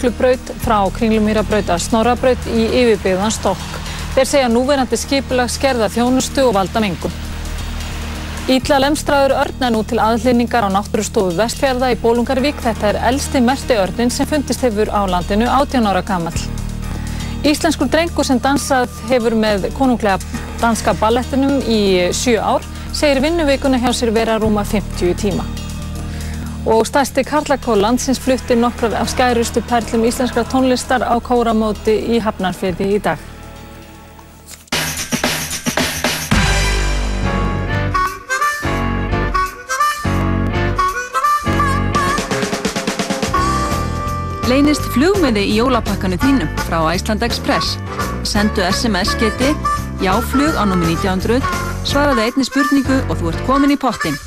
Heklubraut frá Kringlumýrabraut að Snorrabraut í yfirbyggðan Stokk. Þeir segja núverandi skipulag skerða þjónustu og valda mengun. Ítla lemstraður örn er nú til aðlýningar á náttúrustofu Vestfjörða í Bólungarvík. Þetta er elsti merti örnin sem fundist hefur á landinu 18 ára gammal. Íslenskur drengur sem dansað hefur með konunglega danska ballettinum í 7 ár segir vinnuveikuna hjá sér vera rúma 50 tíma. Og stærsti Karlakó landsins flutti nokkrar af skærustu perlum íslenskra tónlistar á kóramóti í Hafnarfyrði í dag. Leynist flugmiði í jólapakkanu þínum frá Æsland Express. Sendu SMS-geti jáflug á númi 1900, svaraði einni spurningu og þú ert komin í pottin.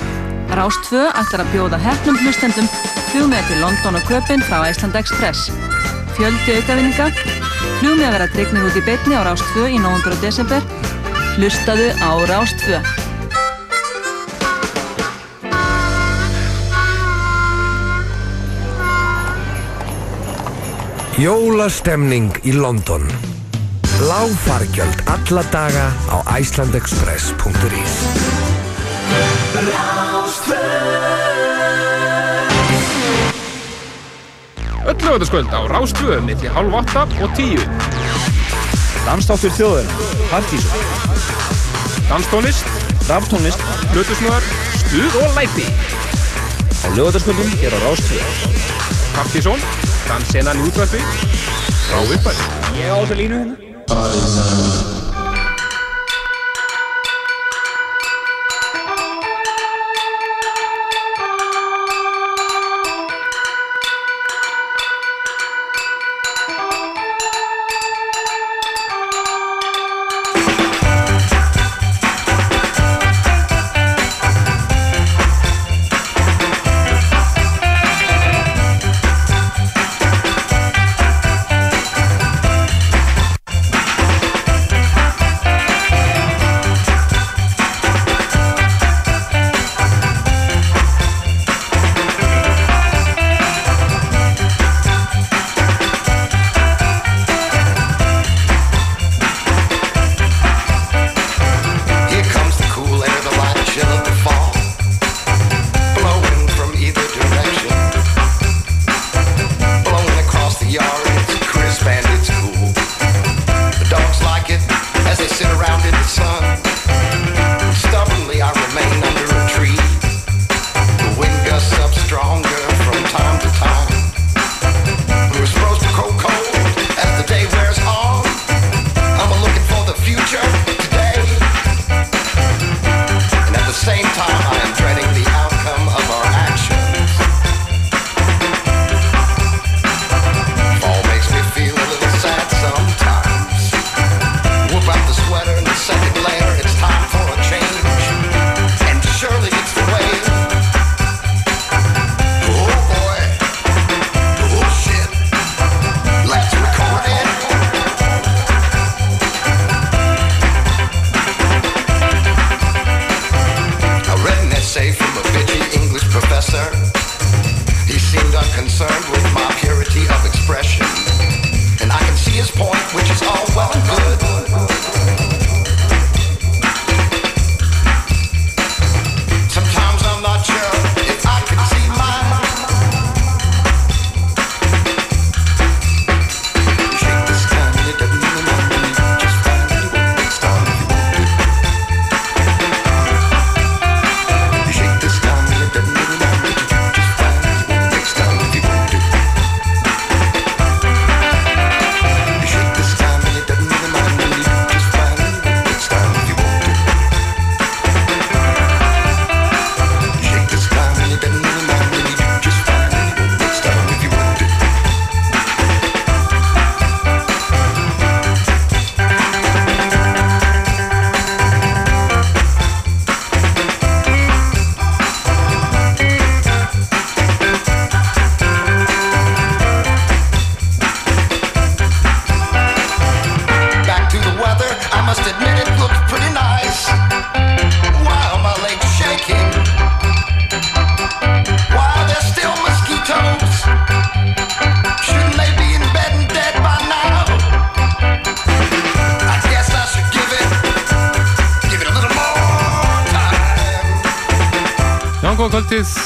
Rást 2 ætlar að bjóða hefnum hlustendum flugmiði til London og Köpinn frá Æsland Express. Fjöldi aukavinninga, flugmiði að vera dregnir út í beitni á Rást 2 í nógumber og desember. Hlustaðu á Rást 2. Jólastemning í London. Láfargjöld alla daga á icelandexpress.is Öll lögataskvöld á Rástvö millir halv 8 og 10. Dansdáttur þjóðurinn, Partíson, Danstónlist, Raftónlist Hlutusnöðar, Stuð og Læti. á lögadagsköldum hér á Rástvöð. Partíson, Dansenan í útvarpi, frá uppæð. Ég á þessa línu hérna.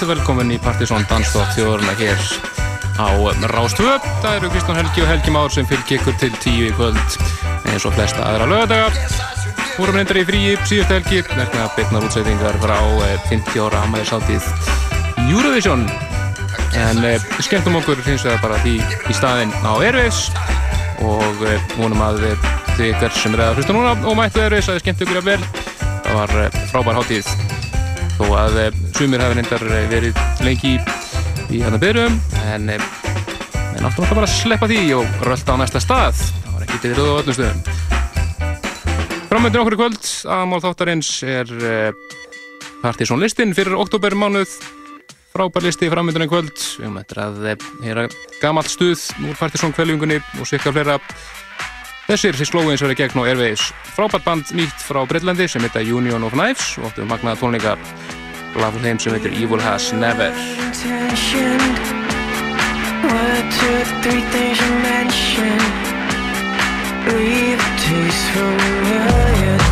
Velkomin í Partisón Dansdótt þjóðurna hér á Rástvö. Það eru Kristján Helgi og Helgi Már sem fylgir ykkur til tíu í kvöld eins og flesta aðra lögadaga. Fórum reyndar í fríi síðust helgi, vegna beitnar útsætingar frá 50 eh, ára amæðisáttíð Eurovision. En eh, skemmtum okkur finnst við bara því í staðinn á Airways og eh, vonum að þið ykkar sem er að hlusta núna og mættu Airways að þið skemmt ykkur að vel. Það var frábær hátíð þó að sumir hafi reyndar verið lengi í, í hérna byrjum en en áttum alltaf bara að sleppa því og rölda á næsta stað. Það var ekki til röðu á öllum stöðum. Framöndir okkur í kvöld aðmál þáttarins er uh, partysónlistin fyrir oktobermánuð frábær listi framöndir en kvöld. Við höfum eftir að heyra gamalt stuð úr partysónkveljungunni og sikka flera Þessir slóins verið gegn á Airways frábært band nýtt frá Breitlandi sem heita Union of Knives og áttu magnaða tónleika lag úr þeim sem heitir Evil Has Never. One, two, three things you mentioned. Leave a taste familiar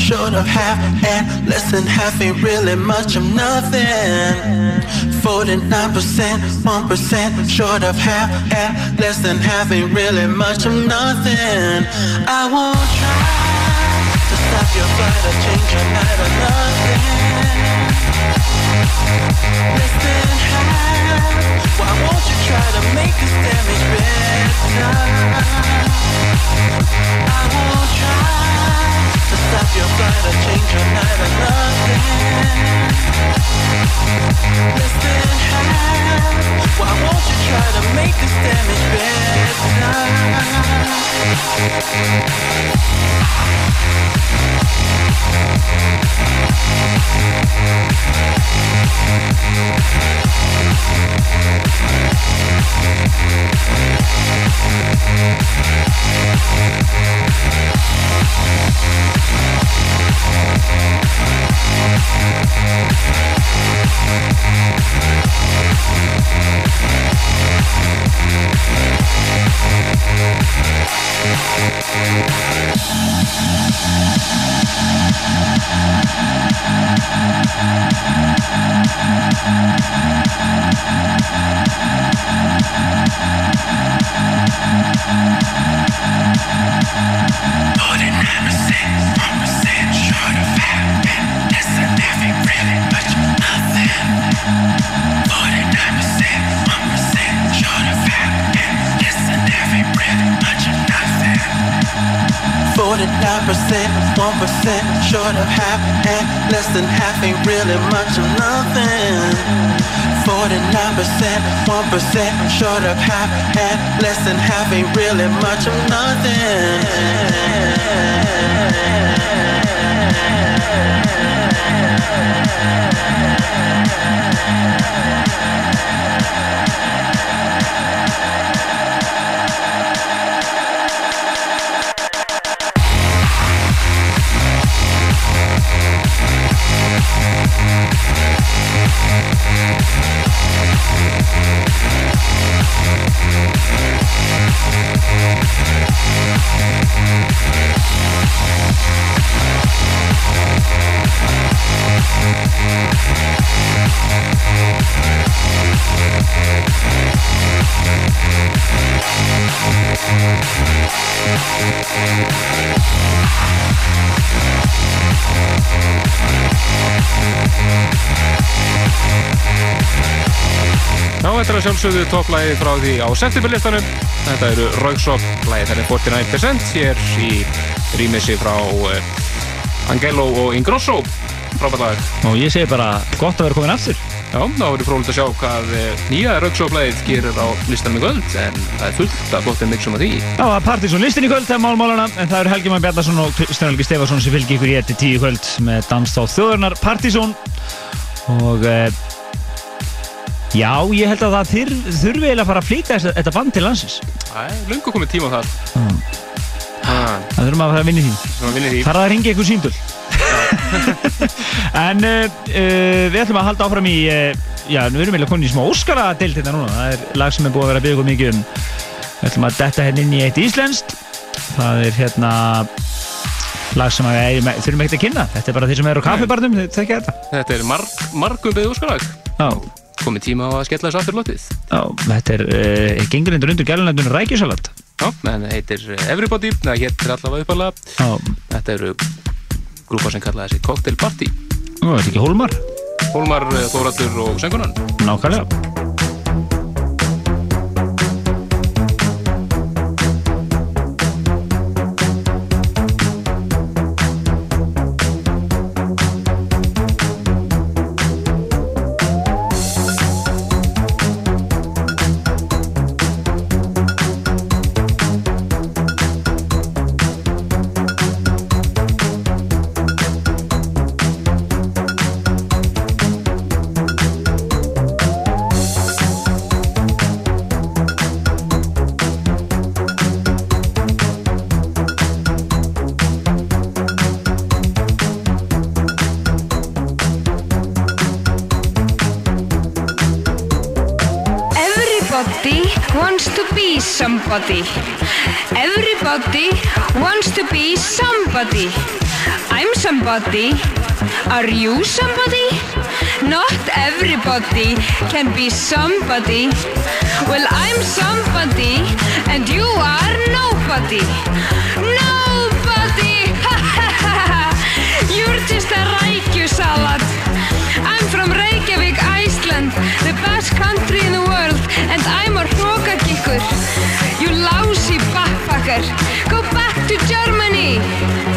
short of half and less than half ain't really much of nothing. 49% 1% short of half and less than half ain't really much of nothing. I won't try to stop your flight or change your night or nothing. Less than half. Why won't you try to make this damage better? I won't you're try to change your mind Why won't you try to make this damage better? Really much of nothing. 49% 1% short of half and less than half ain't really much of nothing. Já, sjálfsögðu topplægi frá því á septemberlistanum. Þetta eru Rauksók, lægi þenni 49% hér í rýmissi frá uh, Angelo og Ingrosso. Frábært lag. Og ég segi bara gott að vera komin aftur. Já, þá verður frólitt að sjá hvað uh, nýja Rauksók-lægið gerir á listanum í kvöld, en það er fullt af gott en mixum af því. Já, það er Partizón listin í kvöld, það er málmálana, en það eru Helgi Mann Bjarnason og Kristján Helgi Stefansson sem fylgir ykkur í eftir tíu kvöld með danstáð þjóðurnar Partizón og e, já, ég held að það þyr, þurfi eiginlega að fara að þess- þetta band til landsins. Það er lungu komið tíma á það. Mm. Ah, Það þurfum að fara að vinna í því. Þar að ringa ykkur síndul. en uh, uh, við ætlum að halda áfram í, uh, já, við erum eiginlega komin í smá Óskara-deild hérna núna. Það er lag sem er búið að vera að byggja okkur mikið um. Við ætlum að detta hérna inn í eitt íslenskt. Það er hérna lag sem að við þurfum ekkert að kynna. Þetta er bara þeir sem eru á kaffibarnum, þetta. Þetta er marg, margum beðið úrskalag. Komið tíma á að skella þessu aftur lotið. já, þetta er uh, gengur undir undir gælunættunum rækjusalat. Já, það heitir Everybody, það héttir allavega uppalega. Já, Þetta eru grúpa sem kallaði þessi Cocktail Party. er þetta ekki Hólmar. Hólmar, eh, Þóratur og Söngunan. Nákvæmlega. Somebody. Everybody wants to be somebody. I'm somebody. Are you somebody? Not everybody can be somebody. Well, I'm somebody and you are nobody. Nobody! You're just a rækjusalat. I'm from Reykjavík, Iceland, the best country in the world, and I'm a hrókagikkur. You lousy backpacker. Go back to Germany.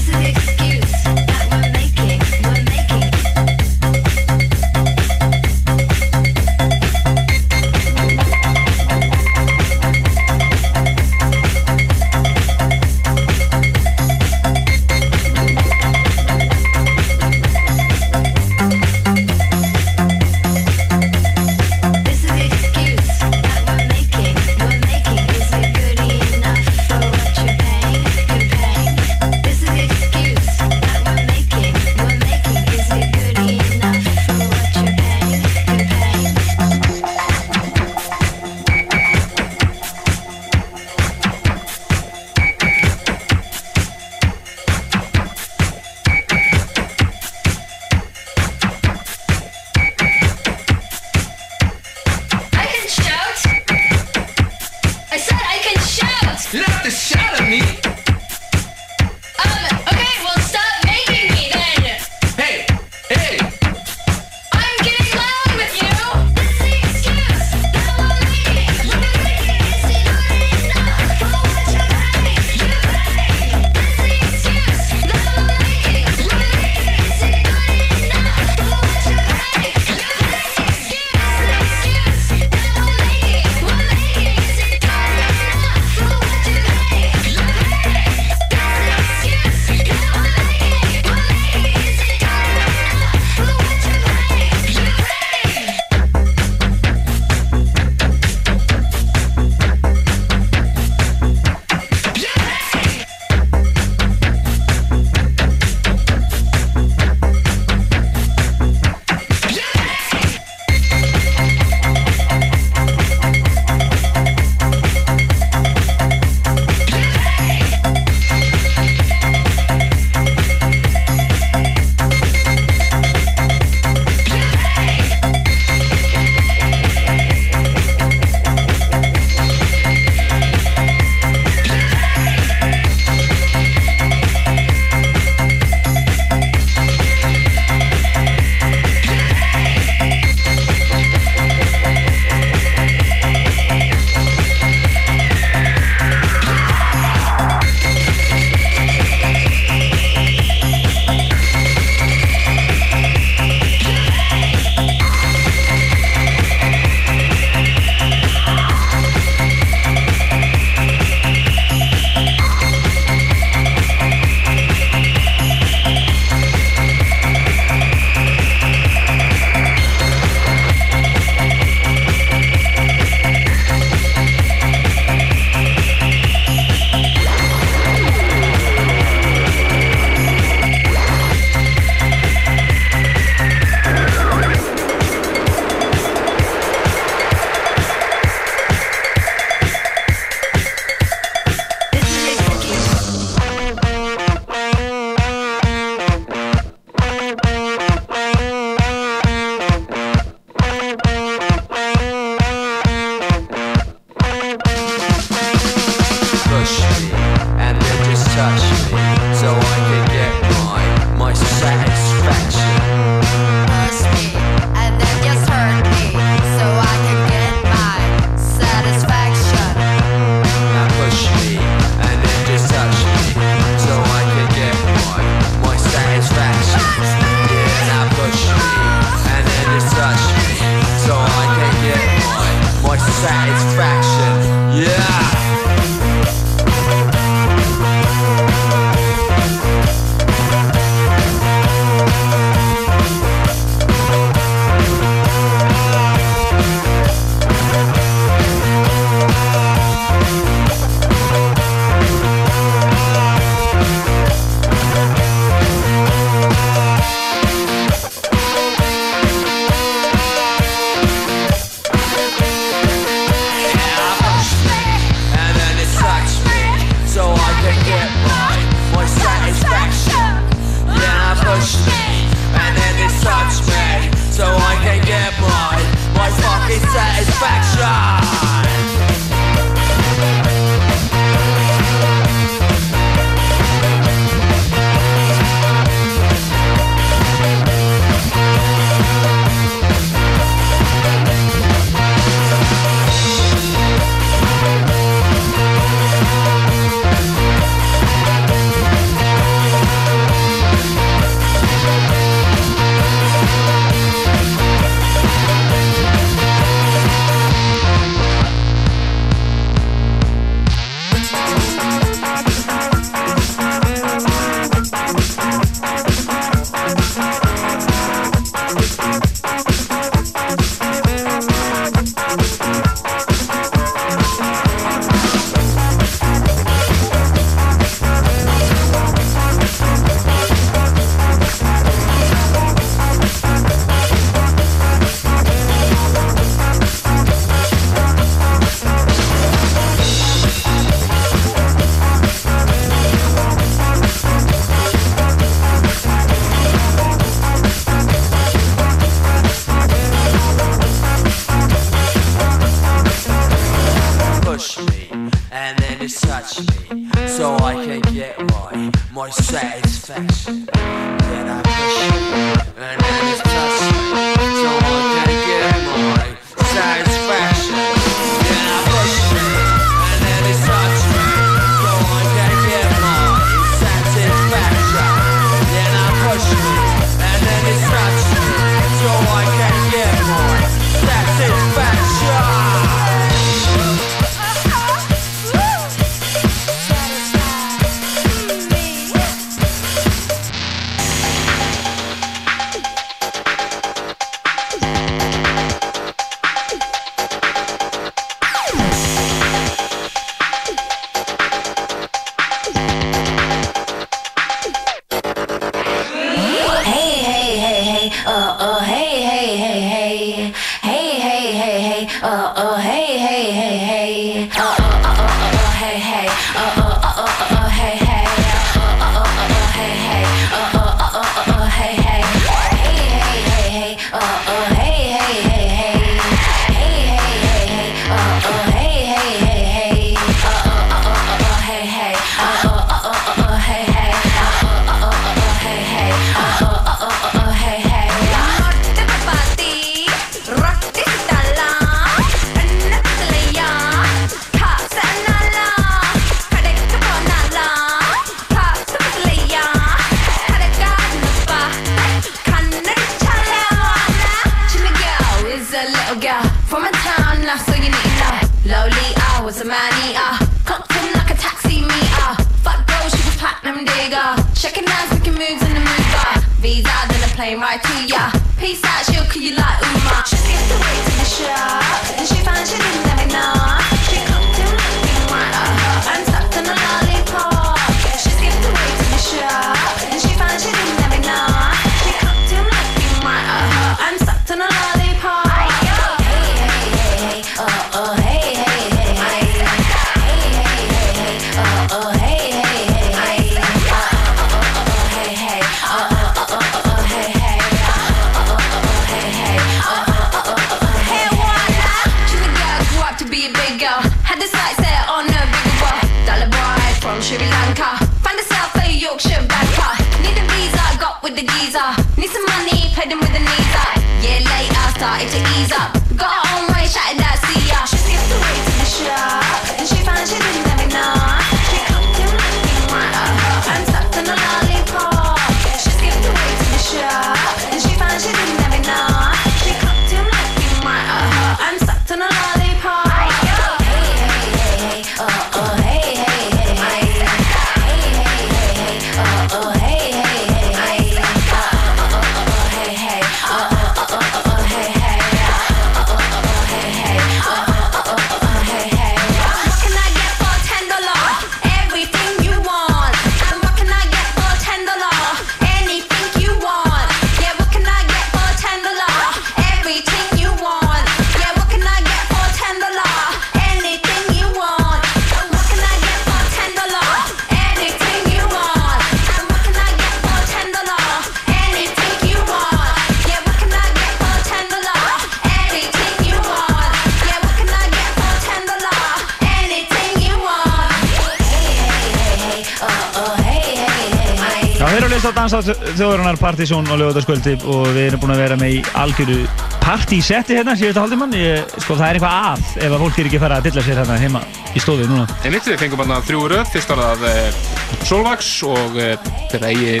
Þjóðurinnar Partizón og lögutaskvöldi og við erum búin að vera með í algjöru partísetti hérna síðustu hálftíman sko það er eitthvað að ef að fólk er ekki að fara að dilla sér hérna heima í stofi núna. En mitt við fengum bara þrjú röð, fyrst var það uh, Solvax og uh, þeirra eigi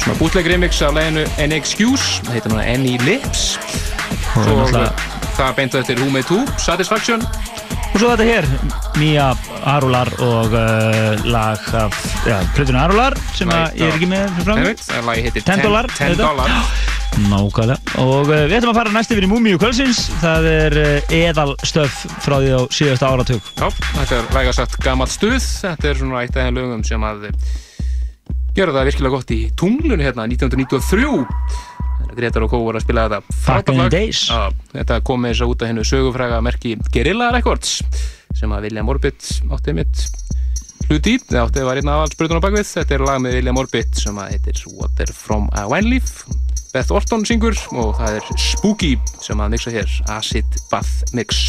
svona bootleg remix af leginu Excuse, það heitir núna Any Lips. Og náttúrulega það beintu eftir Who Made Who, Satisfaction og svo þetta hér Mía Arular og uh, lag af ja, plötuna Arular sem að ég er ekki með fram 10 dollar, 10 auðvitað. dollar Nákvæmlega. Og uh, við ætlum að fara næst yfir í Múmiu kvöldsins. Það er uh, eðal stöf frá því á síðasta áratug. Já, þetta er væga sagt gammalt stuð. Þetta er svona eitt af þeim lögum sem að eh, gera það virkilega gott í tunglunni hérna 1993 Gretar og Kó voru að spila þetta. Frábært lag. Þetta kom með þess að út af hennu sögufræga merki Guerrilla Records sem að William Orbit átti mitt hluti það átti að var einn af allsbrutunum á bakvið þetta er lag með William Orbit sem að heitir Water from a Wine Leaf. Beth Orton syngur og það er Spooky sem að mixa hér Acid Bath Mix.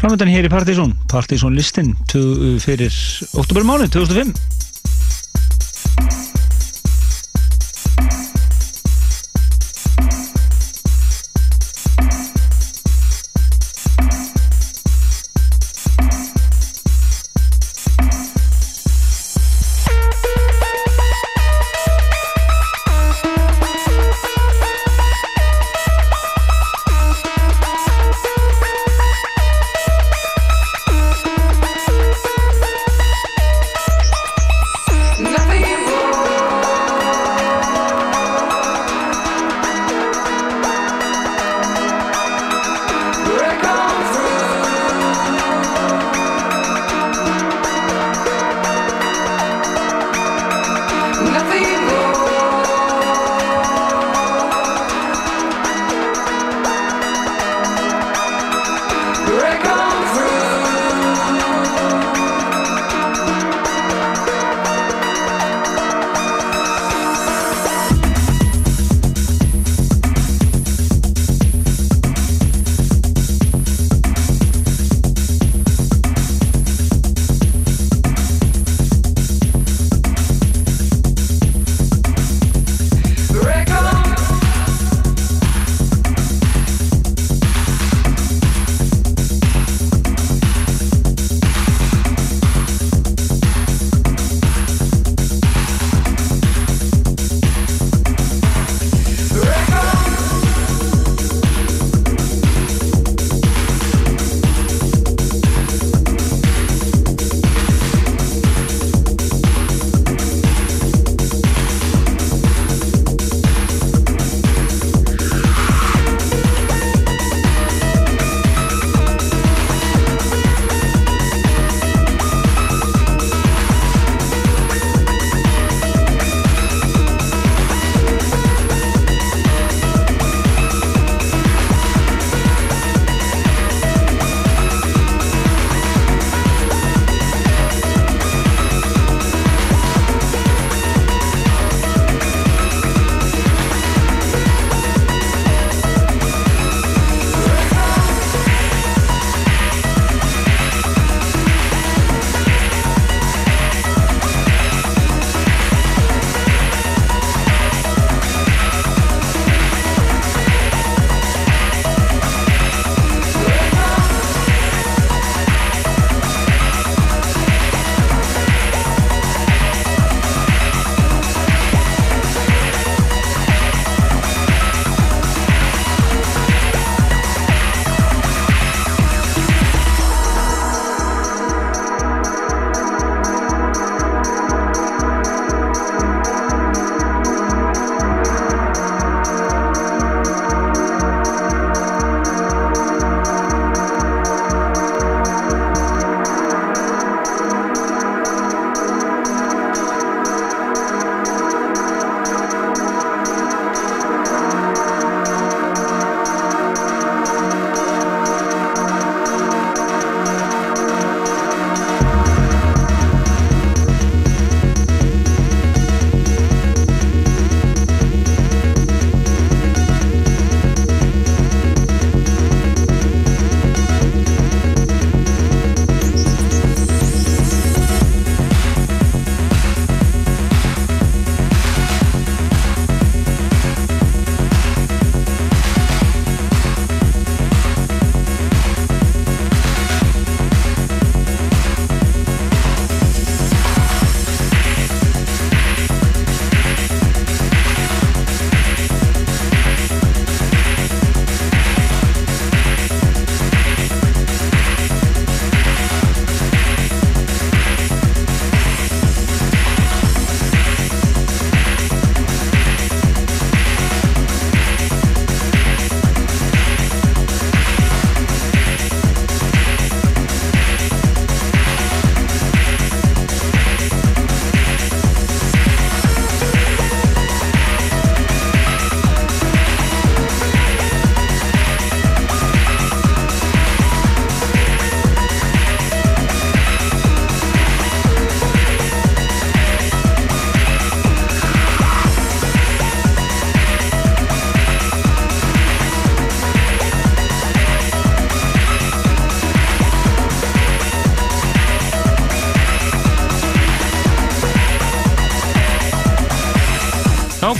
Framöndan hér í Partizón Partizón listin fyrir oktobermánu 2005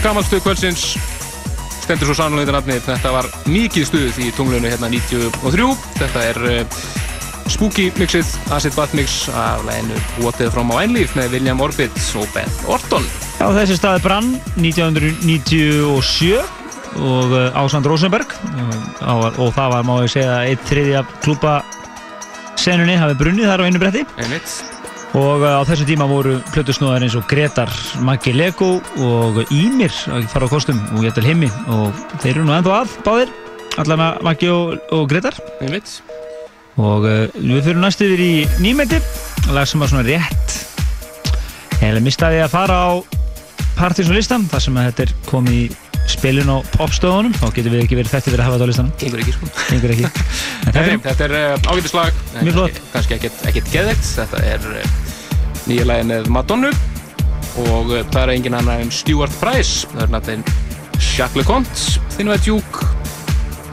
gammal stuð kvöldsins stendur svo sannlega nafni. Þetta var mikið stuð í tunglunum hérna 93. Þetta er uh, Spooky mixið, Acid Bath mix af læginu Water from My Life með William Orbit og Beth Orton. Já, þessi staði brann 1997 og uh, Ásand Rosenberg uh, og það var, má ég segja, eitt þriðja klúpa senunni hafið brunnið þar á einu bretti Einmitt. Og uh, á þessum tíma voru plötusnúðar eins og Gretar Maggi Lego og Ímir að fara á kostum og Jættil Himmi og þeir eru nú ennþá að báðir allan að Maggi og, og Gretar Einmitt. og uh, við fyrir næst yfir í nýmeti lag sem var svona rétt eða mistaði að fara á partys og listan þar sem að þetta er komið í spilin á popstöðunum þá getur við ekki verið þetta fyrir að hafa þetta á listanum Gengur ekki sko. Gengur ekki þetta er þetta er uh, ágætislag. Mjög flott. Kanski ekkert, geðvegt. Þetta er nýja lagi með Madonnu og uh, það er engin annar en Stuart Price. Það er náttúrulega Jacques Leconte, Thinua Duke,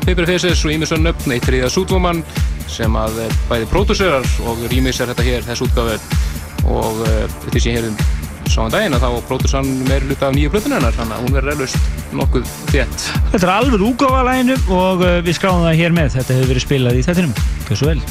Paper Faces og Ímisson Nöfn, eitt þriða Sútvoman sem að uh, bæði pródúserar og rýmis er þetta hér, þessu útgafu og uh, því sem ég heyrðum sáðan daginn að þá pródúsan meir luta af nýju plötun hennar þannig að hún verður eflaust nokkuð þétt. Þetta er alveg úgáfa læginu og við skráðum það hér með þetta hefur verið spilað í þettinum Hversu vel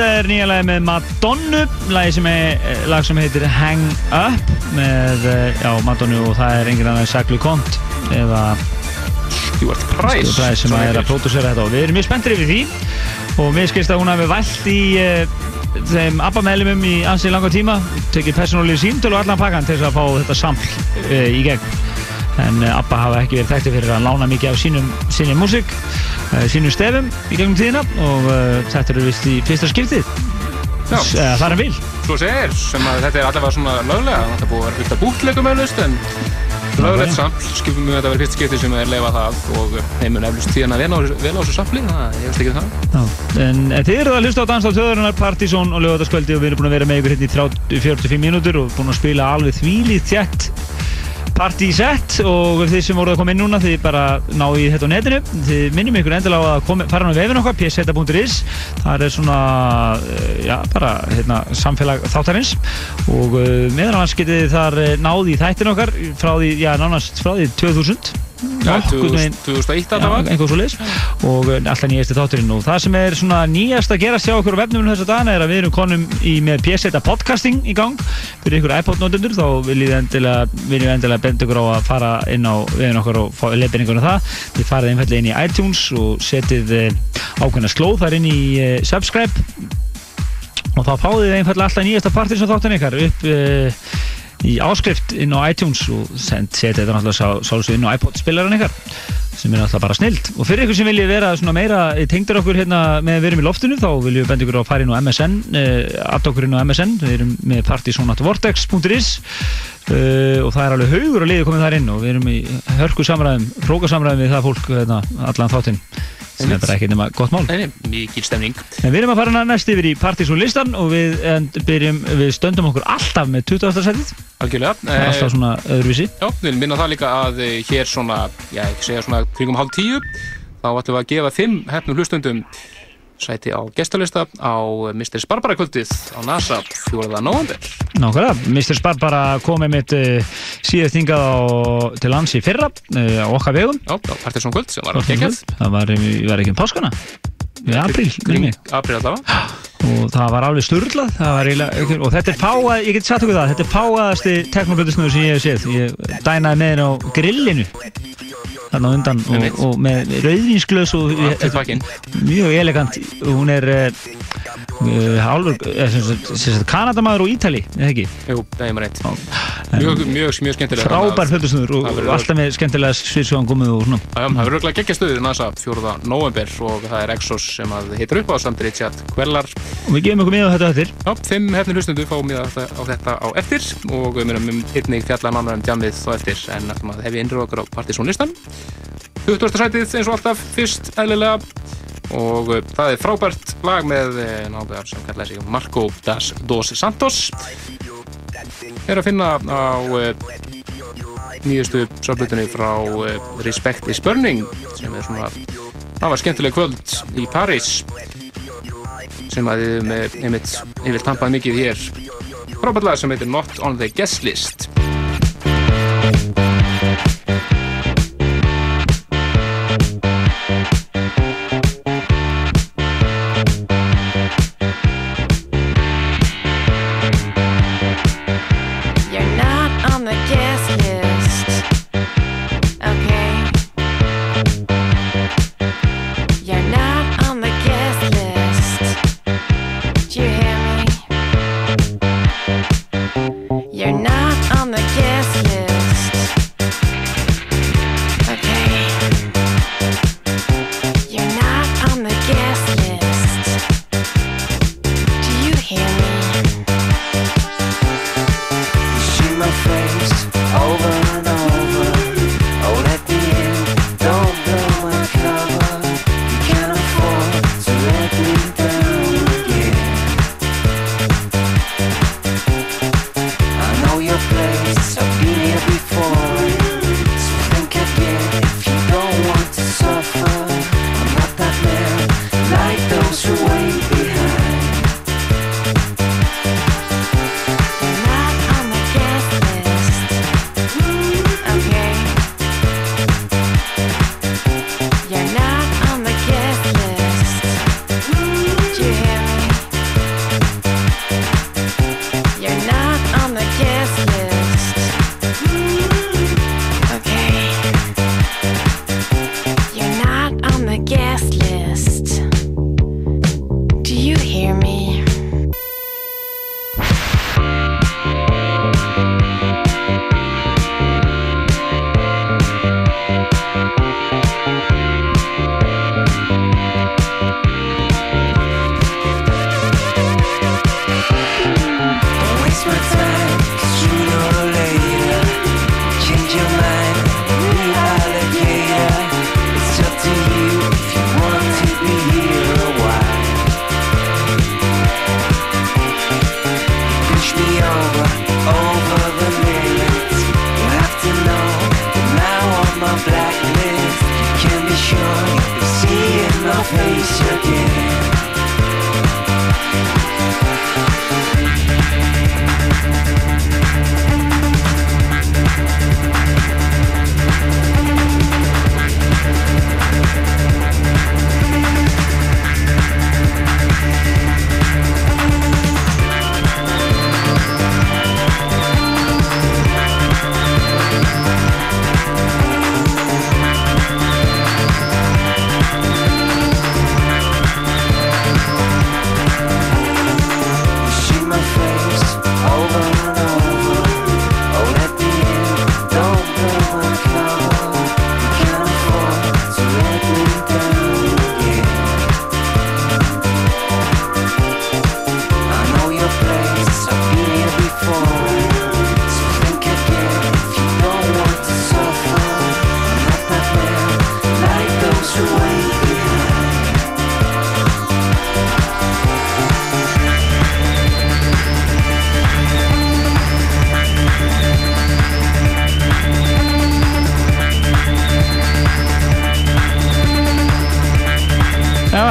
þetta er nýja lagi með Madonnu, sem eh, lag sem heitir Hang Up með, eh, já, Madonnu og það er engin annar Saglu Kont eða Stuart Price? Stuart Price sem er að pródúsera þetta og við erum mjög spenntir yfir því og mér skilst að hún hafi vælt í uh, þeim ABBA meðlumum í ansið langa tíma tekið persónulegi símtölu og allan pakkan til þess að fá þetta sampl uh, í gegn en uh, ABBA hafa ekki verið þekkti fyrir að lána mikið af sínum, sínum músík uh, sínum stefum í gegnum tíðina og uh, þetta eru vist í fyrsta skiptið. Það er vil Svo segir, sem að þetta er allavega svona löglega Það er búið að vera fullt af bútleikum eflust En löglegt sampl, skipum við að þetta verið fyrst skipti sem er leifa það Og þeim mun eflust tíðan að vel á á þessu sampli Það ég veist ekki það. Já. En þið eruð að hlusta á Dansdál þjóðarinnar Partizón og lögataskvöldi og við erum búin að vera með ykkur hérna í 30 45 mínútur og búin að spila alveg þvílið þjætt partysett og þið sem voruð að koma inn núna þið bara ná í þetta á netinu. Þið minnum ykkur endilega að komi, fara á vefin okkar pseta.is það er svona eh, já, bara hérna, samfélag þáttarins. Og uh, meðan annars getið þar eh, náð í þættin okkar frá því, já, nánast frá því 2000 Já, Nokkurn veginn- 2001 Já, þetta var einhver svo leis og uh, alltaf nýjasti þátturinn. Og það sem er svona nýjast að gerast hjá okkur á vefnum þessa dagana er að við erum konum í með PSeta podcasting í gang. Fyrir ykkur iPod-notendur þá viljum við endilega, við benda ykkur á að fara inn á vefin okkar og fá leiðbendingur um það. Þið farið einfallega inn í iTunes og setið uh, ákveðna slóð þar inn í uh, subscribe. Og þá fáið þið einfallega alltaf nýjasta partir sem þáttan ykkar upp í áskrift inn á iTunes og setja þetta náttúrulega sálsög inn á iPod-spilaran ykkar sem er náttúrulega bara snild og fyrir ykkur sem viljið vera meira tengdur okkur hérna með að erum í loftinu þá viljum við benda ykkur á að inn á MSN uh, add okkur inn á MSN, við erum með partysonatvortex.is uh, og það er alveg haugur og liði komið þar inn og við erum í hörku samræðum, hróka samræðum við það fólk hérna, allan þáttinn sem er bara ekki nema gott mál. Mikil stemning. En við erum að fara næst yfir í Partizón listan og við, byrjum, við stöndum okkur alltaf með 20. setið. Alltaf svona öðruvísi. Já, við viljum minna það líka að eh, hér svona, já, svona kringum hálf tíu þá ætlum við að gefa fimm hefnum hlustundum sæti á gestalista á Mr. Barbara kvöldið á NASA 4. november Nákvæmlega, Mr. Spar bara komið mitt uh, síðast hingað á, til lands í fyrra uh, á okkar vegum Já, á Partiðsson kvöld sem var á kekjað Það var, var ekki um páskana í mig apríl allavega og það var alveg sturglað það var eiginlega, og þetta er fáað, ég get sagt okkur það þetta er fáaðasti teknoböldusnöður sem ég hef séð. Ég dænaði með henn á grillinu þarna undan og, og með rauðvínsglös og pakkinn. mjög elegant. Hún er uh, Kanadamaður og Ítali, ekki? Jú, það er maður reitt Mjög, mjög, mjög skemmtilega frábær földusnöður og, og alltaf með skemmtilega sviðsjóðan komið og svona. Það verður auðvitað geggja stuðið NASA 4. november og það er Exos sem að heitir upp á samt Richard Quellar og við gefum okkur með á þetta eftir. Já, fimm hefnir hlustundu fá mér á þetta á eftir. Og við munum einnig fjalla nánar um djamið þá eftir. En ætlum að hef ég innröð okkur á partysónlistan 20. sætið eins og alltaf fyrst eðlilega. Og uh, það er frábært lag með uh, náðugar sem kallaði sig Marco das Dos Santos. Er að finna á uh, nýjustu sáblutunni frá Respect is Burning sem er svona það var skemmtileg kvöld í París sem að við yfir tampað mikið hér. Frábært lag sem heitir Not on the Guest List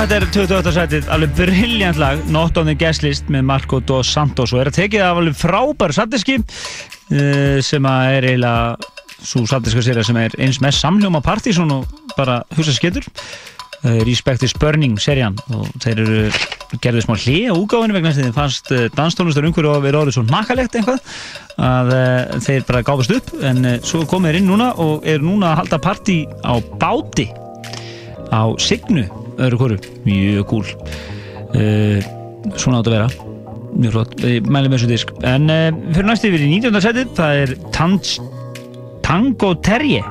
þetta er 28. sætið, alveg brilljant lag Not on the Guest List með Marco Dos Santos og er að tekið af alveg frábæru sattiski uh, sem að er eiginlega svo sattiska sér sem er eins með samljóma partysón og bara hugsa skettur uh, Respect is Burning serían og þeir eru gerðið smá hlið á úgáfinu vegna þess að þeim fannst uh, danstónlistar umhverju að vera orðið svo nakalegt eitthvað að þeir bara gáfast upp en svo komið þeir inn núna og er núna að halda partí á báti á Signu öðru hvoru, mjög gúl uh, svona átt að vera. Mjög flott, ég mæli með þessu disk. En uh, fyrir næstu yfir í 19. setið það er Tanz, Tango Terje.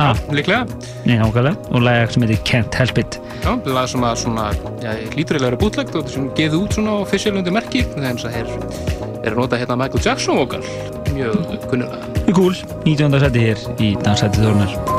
Ah, Líklega, nei og lag sem heitir Can't Help It. Já, lag sem að svona, já, lítur að vera bútlegt og sem geði út svona á officialundi merki þannig að er, er nota hérna Michael Jackson vokal, mjög kunnulega. Mjög gúl, 19. setið hér í Dansætið Þórnar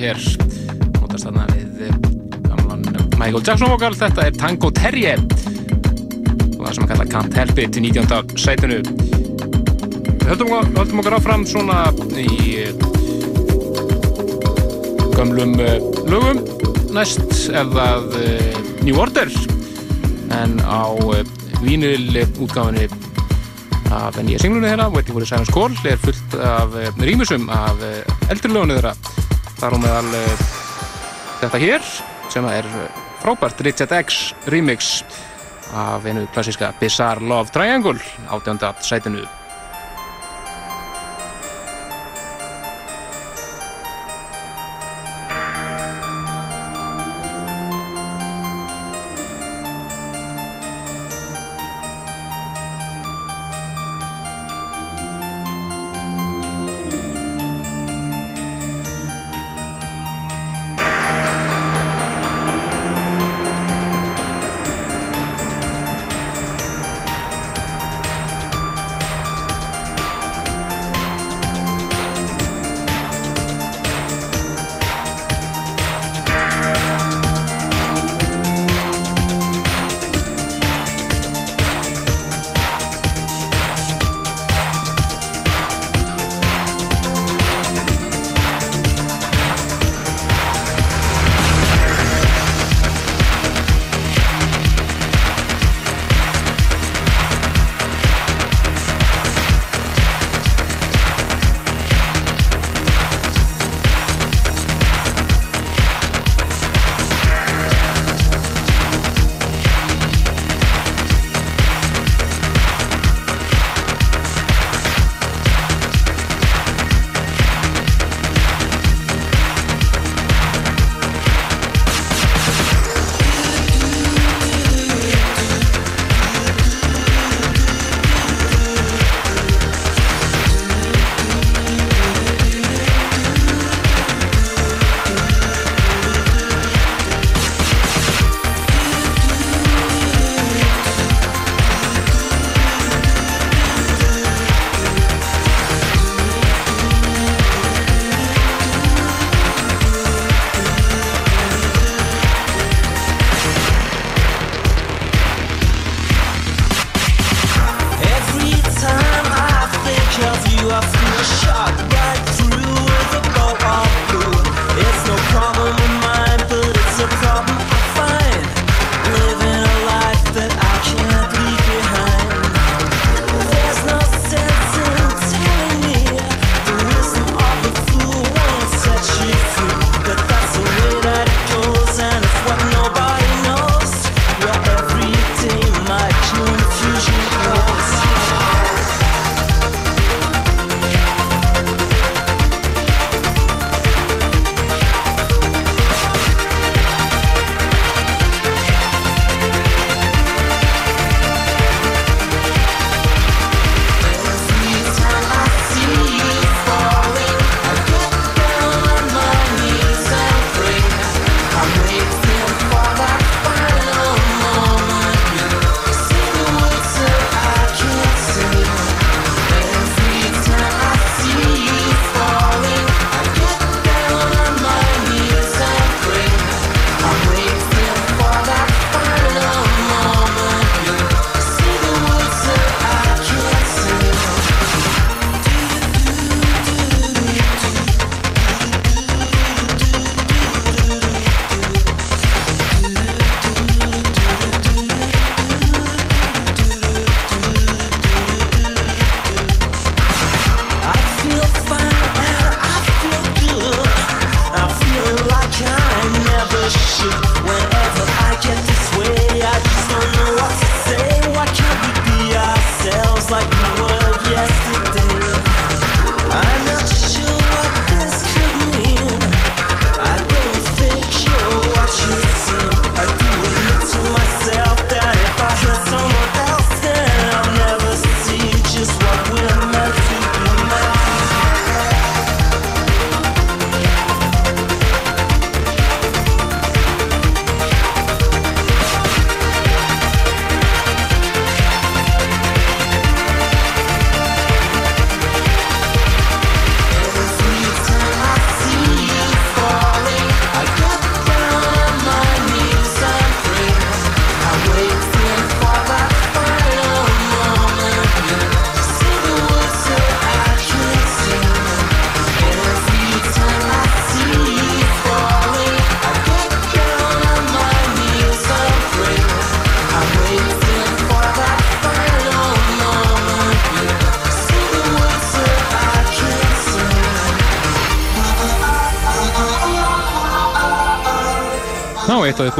hér. Notast þarna við eh, gamlan eh, Michael Jackson vokal. Þetta er Tango Terje og það sem að kalla Can't Help It til 19. sætinu. Höldum, höldum okkar áfram svona í eh, gamlum lögum. Næst eða New Order. En á vínil útgáfinu af nýja singlunni þeirra Waiting for the Silence Call er fullt af rýmisum af eldurlögunu þeirra þar og meðal eh, þetta hér sem er eh, frábært Richard X remix af einu klassíska Bizarre Love Triangle átjönda sætinu.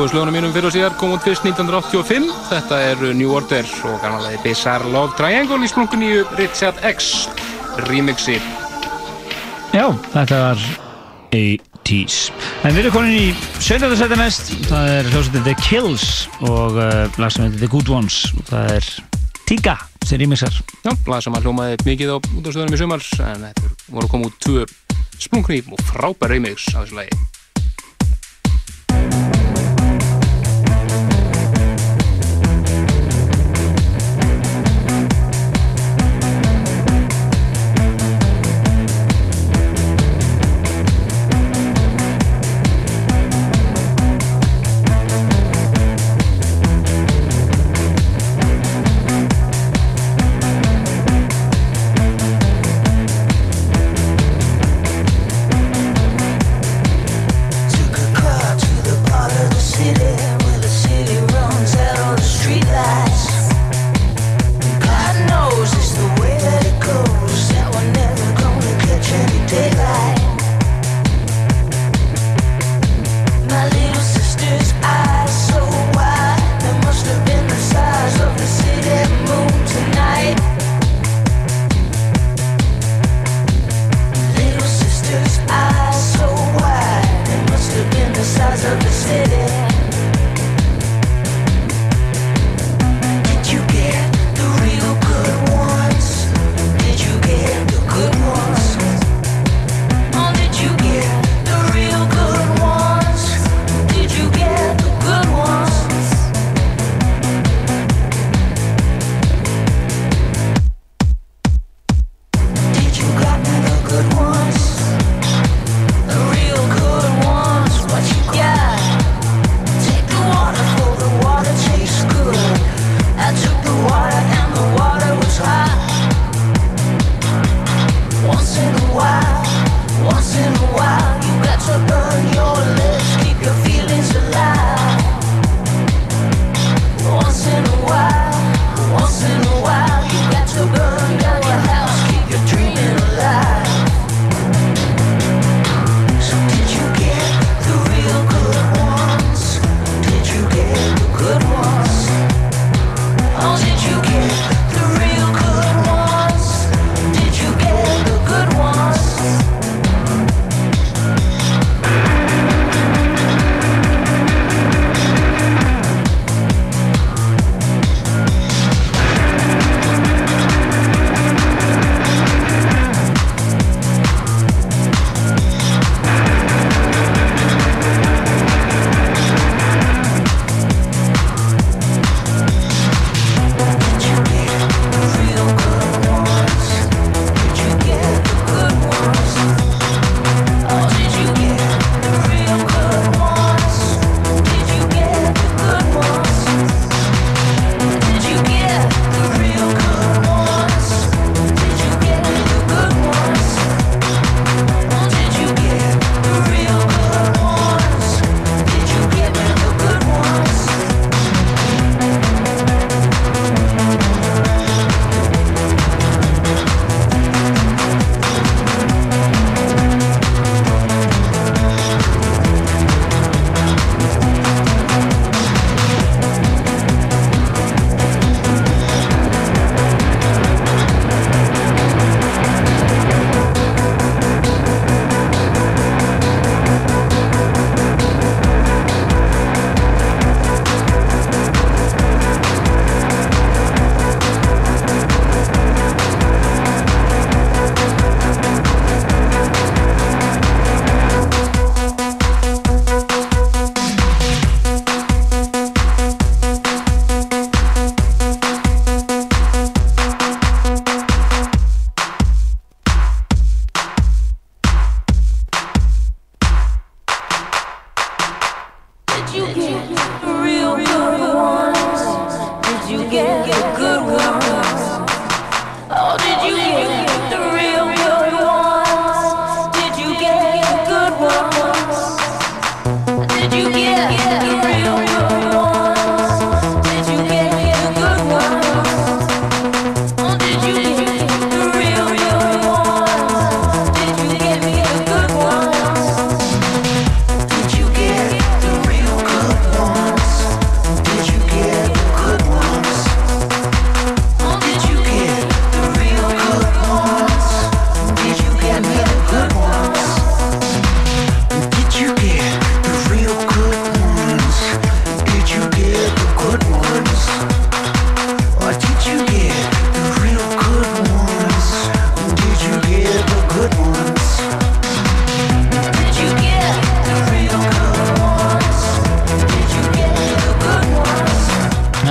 uppbúðslögunum mínum fyrir og síðar kom út fyrst 1985. Þetta eru New Order og kannarlega Bizarre Love Triangle í splungun í Richard X remixi. Já, þetta var A-T's. En við erum konin í 17. setja næst. Það er hljómsveitin The Kills og uh, lagsefnið The Good Ones. Það er Tiga sem remixar. Já, lagsefnið hljómaði mikið á útastöðunum í sumar en þetta voru komið út tvö splungun í og frábær remix á þessu lagi.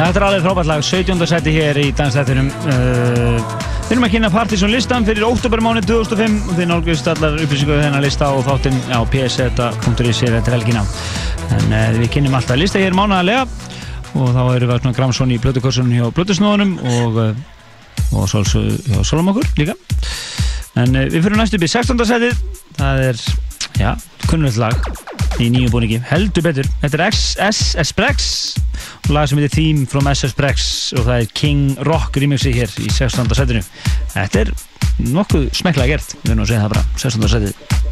Þetta er alveg frábært lag, 17. seti hér í dansstættinum. Uh, við erum að kynna Partiðsson listan fyrir oktobermáni 2005 og þið nálgust allar upplýsingu þennan lista og þáttinn á pseta.is er þetta helgina. En uh, við kynum alltaf lista hér mánaðarlega og þá erum við svona Gramsson í blödukursunum hjá blödusnóðunum og, uh, og okkur líka. En uh, við fyrir næstu upp í 16. setið, það er, já, kunnulegt lag í nýju búningi, heldur betur þetta er SS Esprex og lag sem heitir Theme from SS Esprex og það er King Rock remixi hér í 16. setinu þetta er nokkuð smekla gert við erum að segja það bara, 16. setið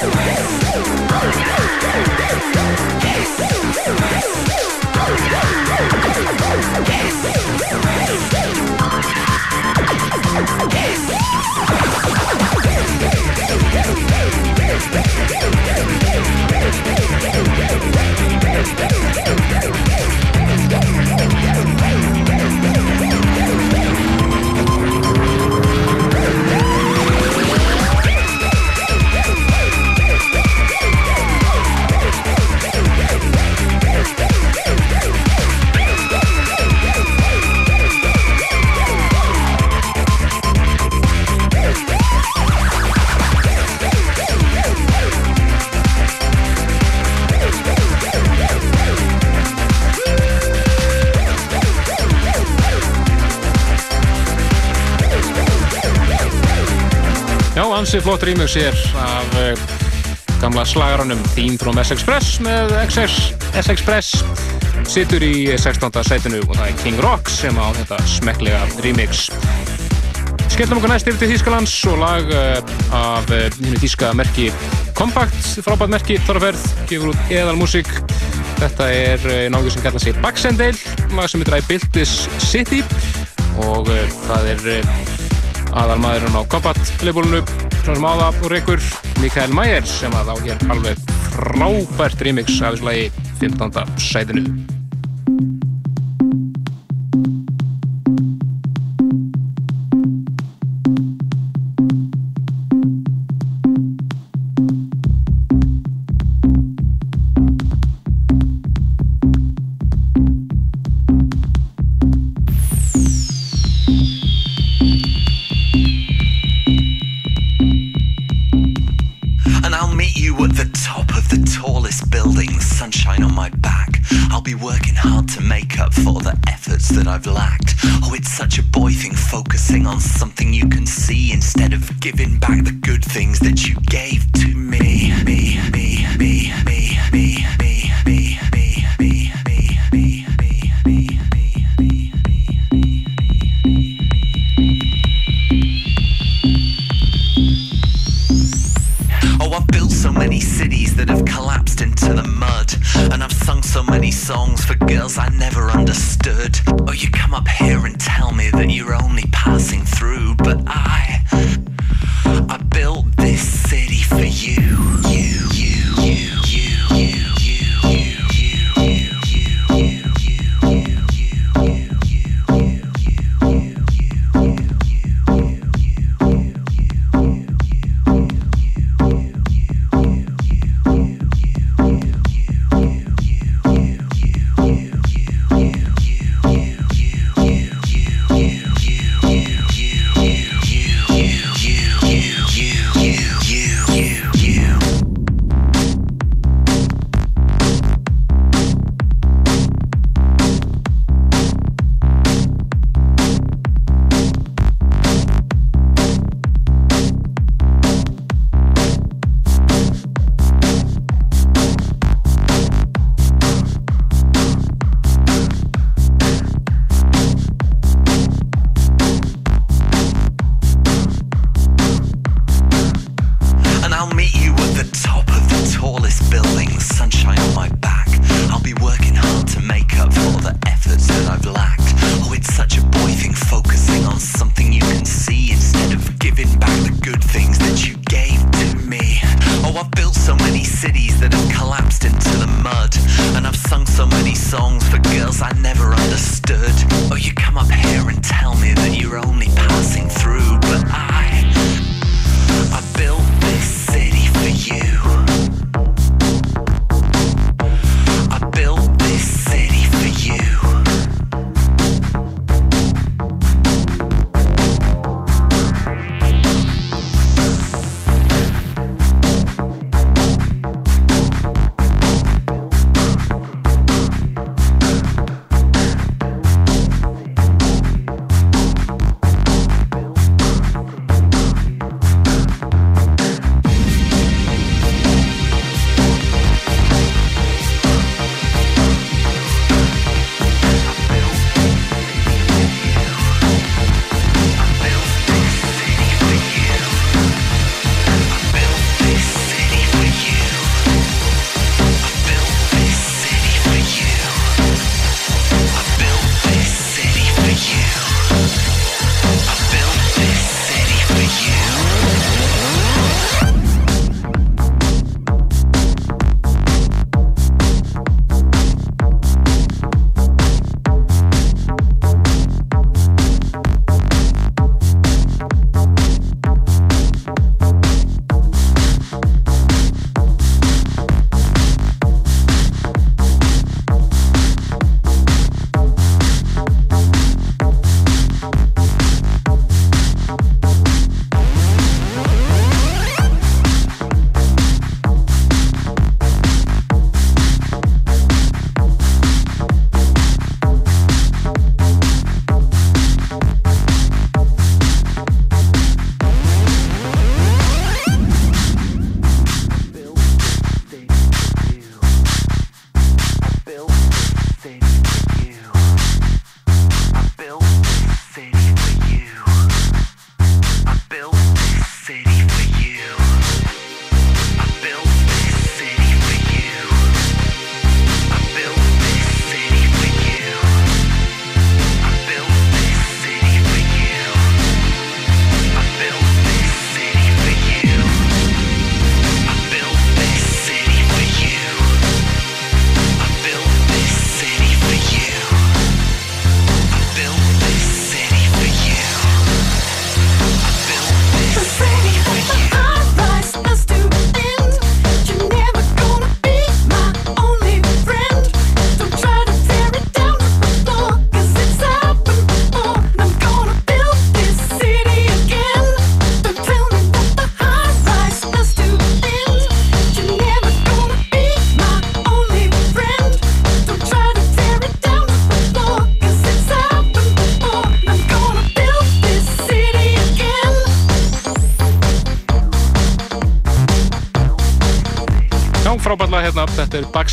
Wait. ansi flott rýmug sér af eh, gamla slagarannum Þín from S-Express með S-Express. Sittur í 16. setinu og það er King Rock sem á þetta smekklega rýmix Skellum okkur næst yfir til Þýskalands og lag eh, af eh, húnu þýska merki Compact, frábært merki, þarferð gefur út eðal músík þetta er náðu sem kallar sig Baxendale lag sem heitir I Built This City og það er aðal maðurinn á Combat leifbólunu svona smáða úr ykkur Mikael Mægers sem að á hér alveg frábært remix af þessu lagi 15. sæðinu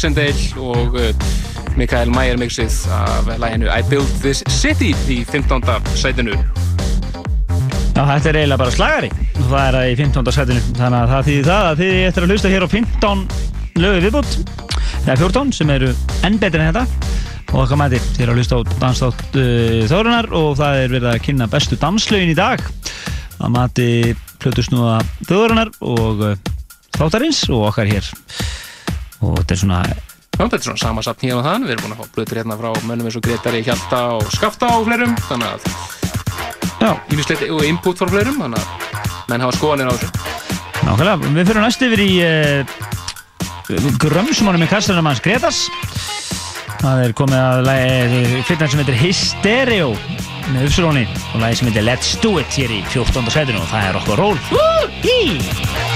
Baxendale og uh, Mikael Mayer mixið af laginu I Built This City í 15. sætinu. Já, þetta er eiginlega bara slagari það er það í 15. setinu þannig að það þýðir það að þið eftir að hlusta hér á 15 lögu viðbútt eða 14 sem eru enn betur en þetta og okkar mæti þið eru að hlusta á danstátt uh, Þórunar og það er verið að kynna bestu danslögin í dag að mati plötusnúða Þórunar og uh, þáttarins og okkar hér og þetta er svona Já, þetta er svona samasatt hérna og þann, við erum búin að fá blöður hérna frá mönnum eins og Gretari, Hjalta og Skafta og fleirum, þannig að Já. Ímislegt og input frá fleirum, þannig að menn hafa skoðanir á þessu. Nákvæmlega, við fyrir næst yfir í uh, grömsumónum í kastunum hans Gretas það er komið að lagi fyrir sem heitir Hystereo með Upsiloni og lagi sem heitir Let's Do It hér í 14. setinu og það er okkur ról Hí!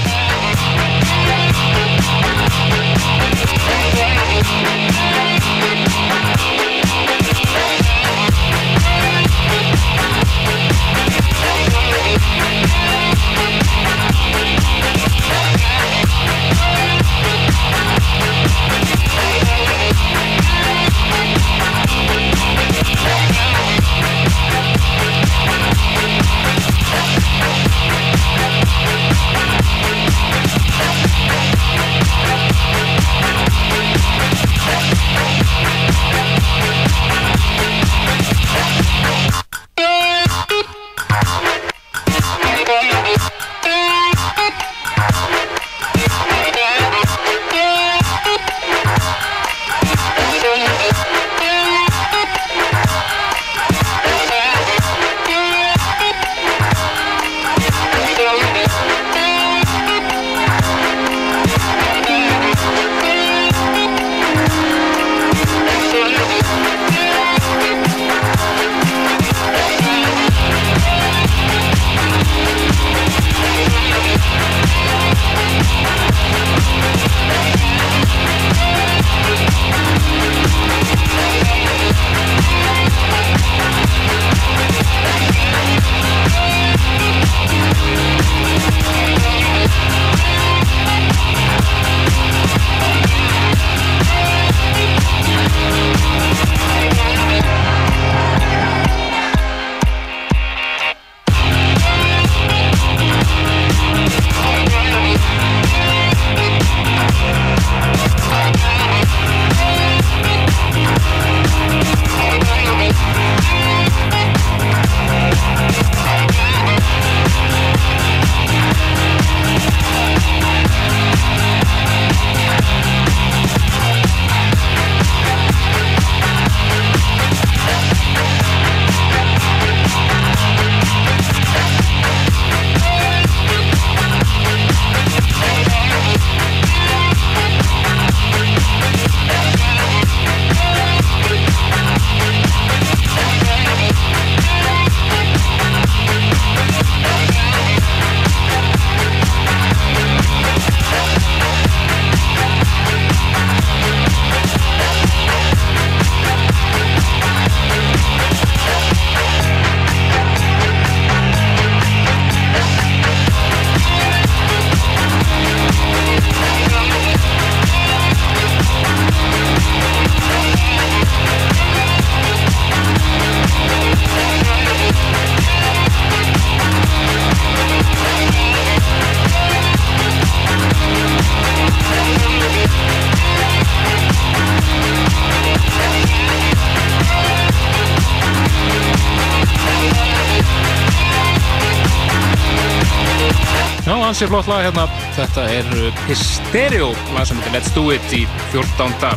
Ansi flott lag hérna. Þetta er uh, Hystereo, lag sem heitir Let's Do It í 14.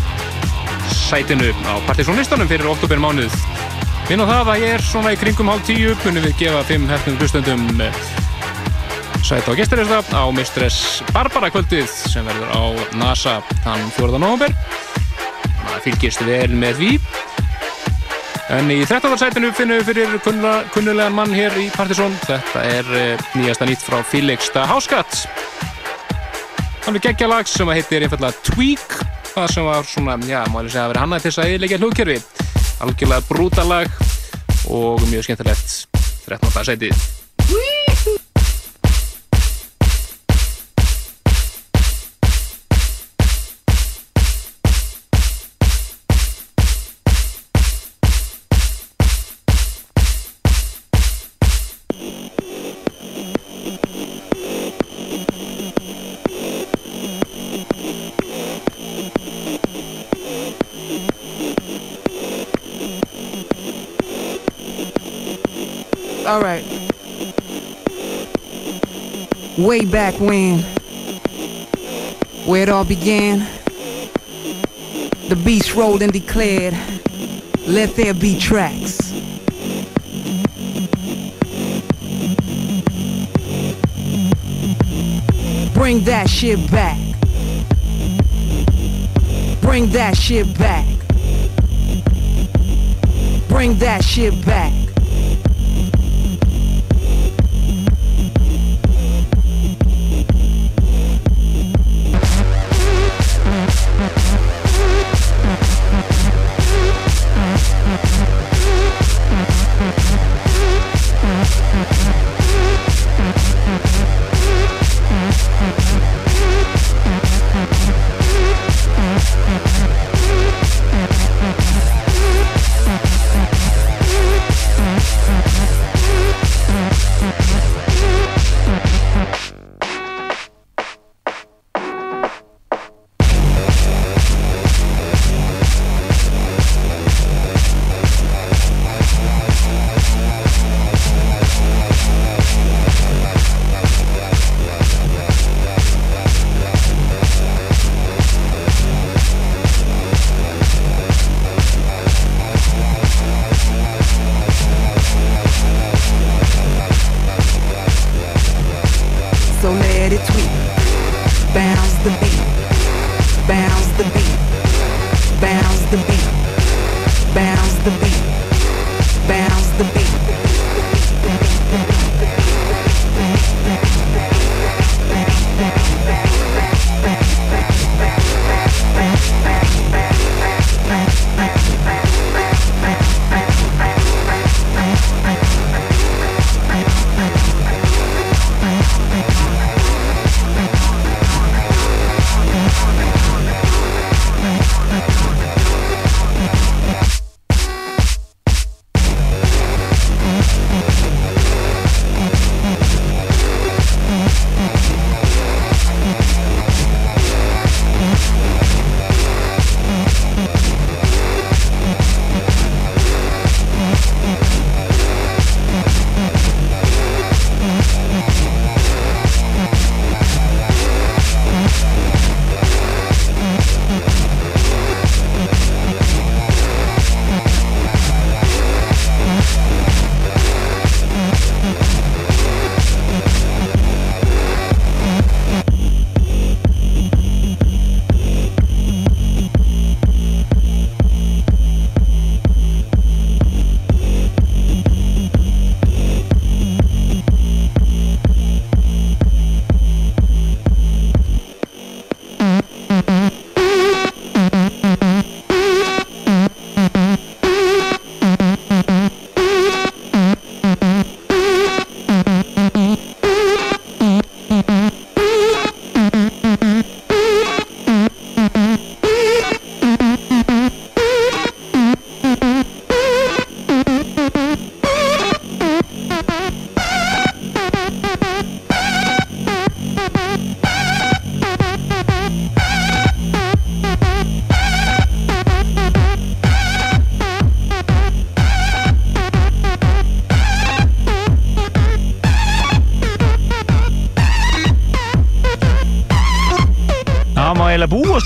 sætinu á partysónlistanum fyrir oktober mánuð. Minn á það að ég er svona í kringum hálf tíu, munum við gefa fimm hefnum hlustendum uh, sæti á gesturista á Mistress Barbara kvöldið sem verður á NASA þann 4. november. Það fylgist vel með því. En í 13. sætinu finnum við fyrir kunnulega, kunnulegan mann hér í Partizón. Þetta er uh, nýjasta nýtt frá Felix da Hauskatt. Hann er geggja lag sem heitir einfallega Tweak. Það sem var svona, já, má ég segja að vera hannað til þess að eðilegja hlugkerfi. Algjörlega brúta lag og mjög skemmtilegt. 13. sætið. All right. Way back when, where it all began, the beast rolled and declared, Let there be tracks. Bring that shit back. Bring that shit back. Bring that shit back.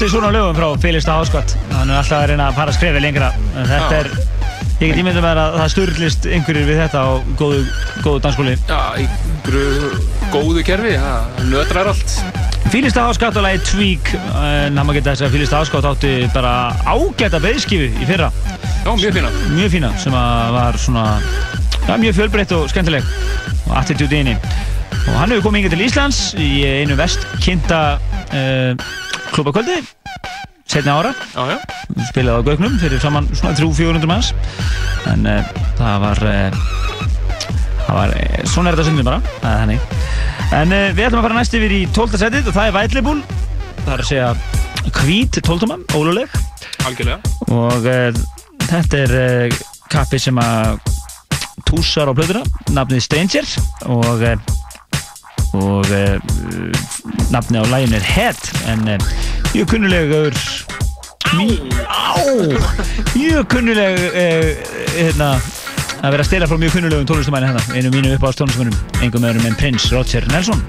Í svona lögum frá Félista Háskott. Hann er alltaf að reyna að fara að skrefi lengra. En þetta er, ég get ímyndið með að það styrlist einhverjir við þetta á góðu, góðu dansskóli. Já, einhverju góðu kerfi, það nötrar allt. Félista Háskott og lagi Tweak, en hann má geta þess að Félista Háskott átti bara ágæta beðskifu í fyrra. Já, mjög fína. Mjög fína, sem að var svona, já, mjög fjölbreytt og skemmtileg og attitude í henni. Og hann hefur komið hingað til Íslands í einu vestkynta uh, klubakvöldi, setni ára. Já. Spilaði á Gauknum fyrir saman svona 300-400 manns. En uh, það var, uh, það var, uh, svona er þetta sundum bara, það er henni. En við ætlum að fara næst yfir í 12. setið og það er Vætlibúl. Það er að segja hvít 12. óluleg. Algjörlega. Og þetta er kappi sem að túsar á plötuna, nafnið Stranger og og nafnið á lægin er Head en uh, mjög kunnulegur á, mjög kunnuleg uh, hérna að vera að stela frá mjög kunnulegum tónlistumæni hérna, einu mínu uppáðast tónlistumænum, engum öðrum en Prince Roger Nelson.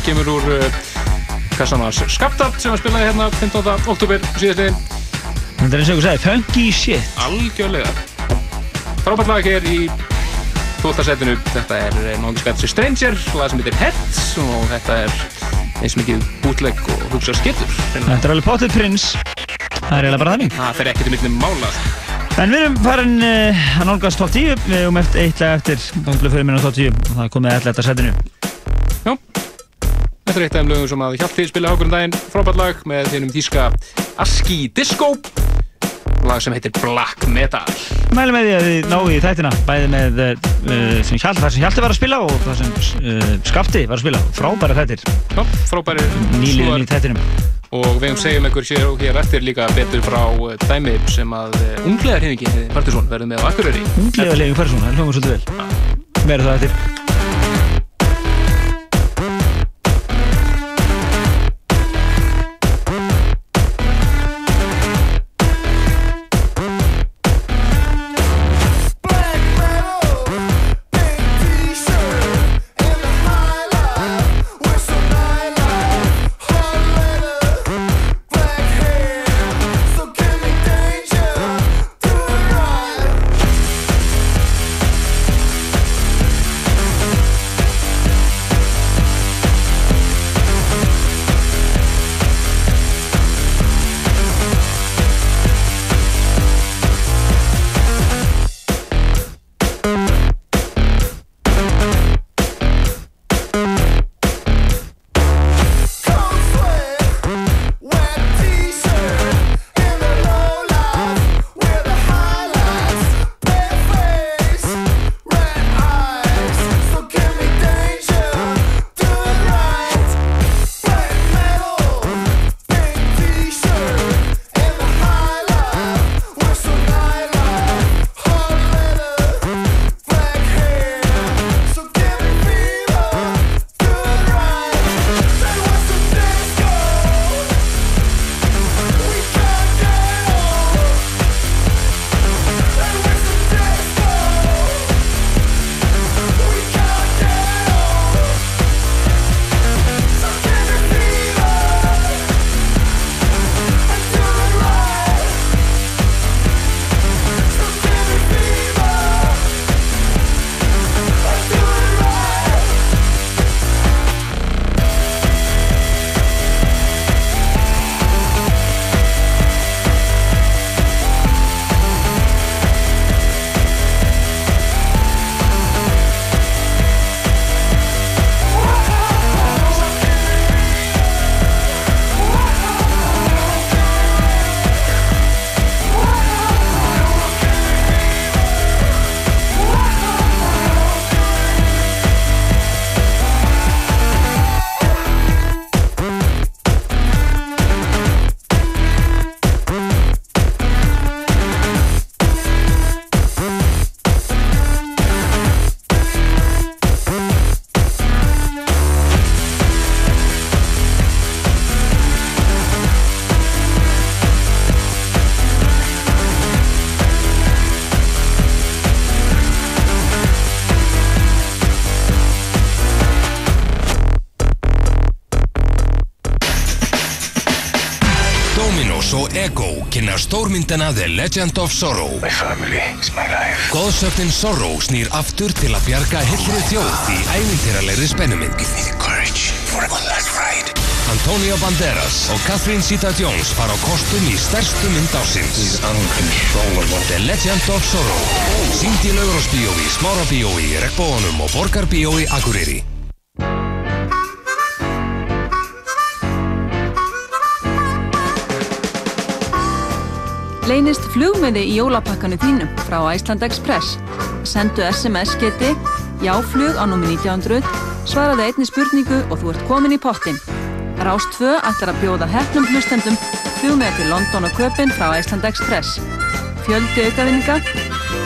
Þetta kemur úr uh, kassanars Skaptart sem að spilaði hérna 15. oktober síðastliðin. Þetta er eins og einhver sagði, funky shit. Algjörlega. Frábært lag hér í 12. setinu. Þetta er náttúrulega skætsi Stranger, lag sem heitir Heads og þetta er eins mikið bútlegg og hugsa skittur. Þetta er alveg potið prins. Það er eiginlega bara þannig. Það fer ekkert um millum mála. En við erum farin uh, að nálgast top 10. Við erum eftir eitt lag eftir. Þá fyrir minna top 10 og það er komið allir þetta setinu. Þetta er eitt af þeim lögum sem að Hjalti spila hákur um daginn. Frábært lag með þínum þýska Aski Disco. Lag sem heitir Black Metal. Mælum með því að þið náðu í þættina, bæði með uh, sem Hjalti, það sem Hjalti var að spila og það sem uh, Skafti var að spila. Frábæra þættir. Já, frábæri Nýliðin í þættinum. Og við segjum ykkur sér og hér eftir líka betur frá dæmi sem að unglegar hefingi Partiðsson verður með á Akureyri. Unglega legin person, það hljóðum svolítið vel. Verður það eftir. Stórmyndina The Legend of Sorrow. My family is my life. Góðsöfnin Sorrow snýr aftur til að bjarga hillri þjóð í ævintýralegri spennumynd. Give me the courage for one last ride. Antonio Banderas og Catherine Zeta-Jones fara á kostum í stærstu mynd ásins. He's uncontrollable. The Legend of Sorrow. Sýnd í Laugurásbíói, Smárabíói, Regbóanum og Borgarbíói Akureyri. Leynist flugmiði í jólapakkanu þínum frá Iceland Express. Sendu SMS-geti, jáflug á númi 1900, svaraðu einni spurningu og þú ert komin í pottin. Rás 2 ætlar að bjóða hefnum hlustendum flugmiða til London og Köpinn frá Iceland Express. Fjöldi aukavinninga,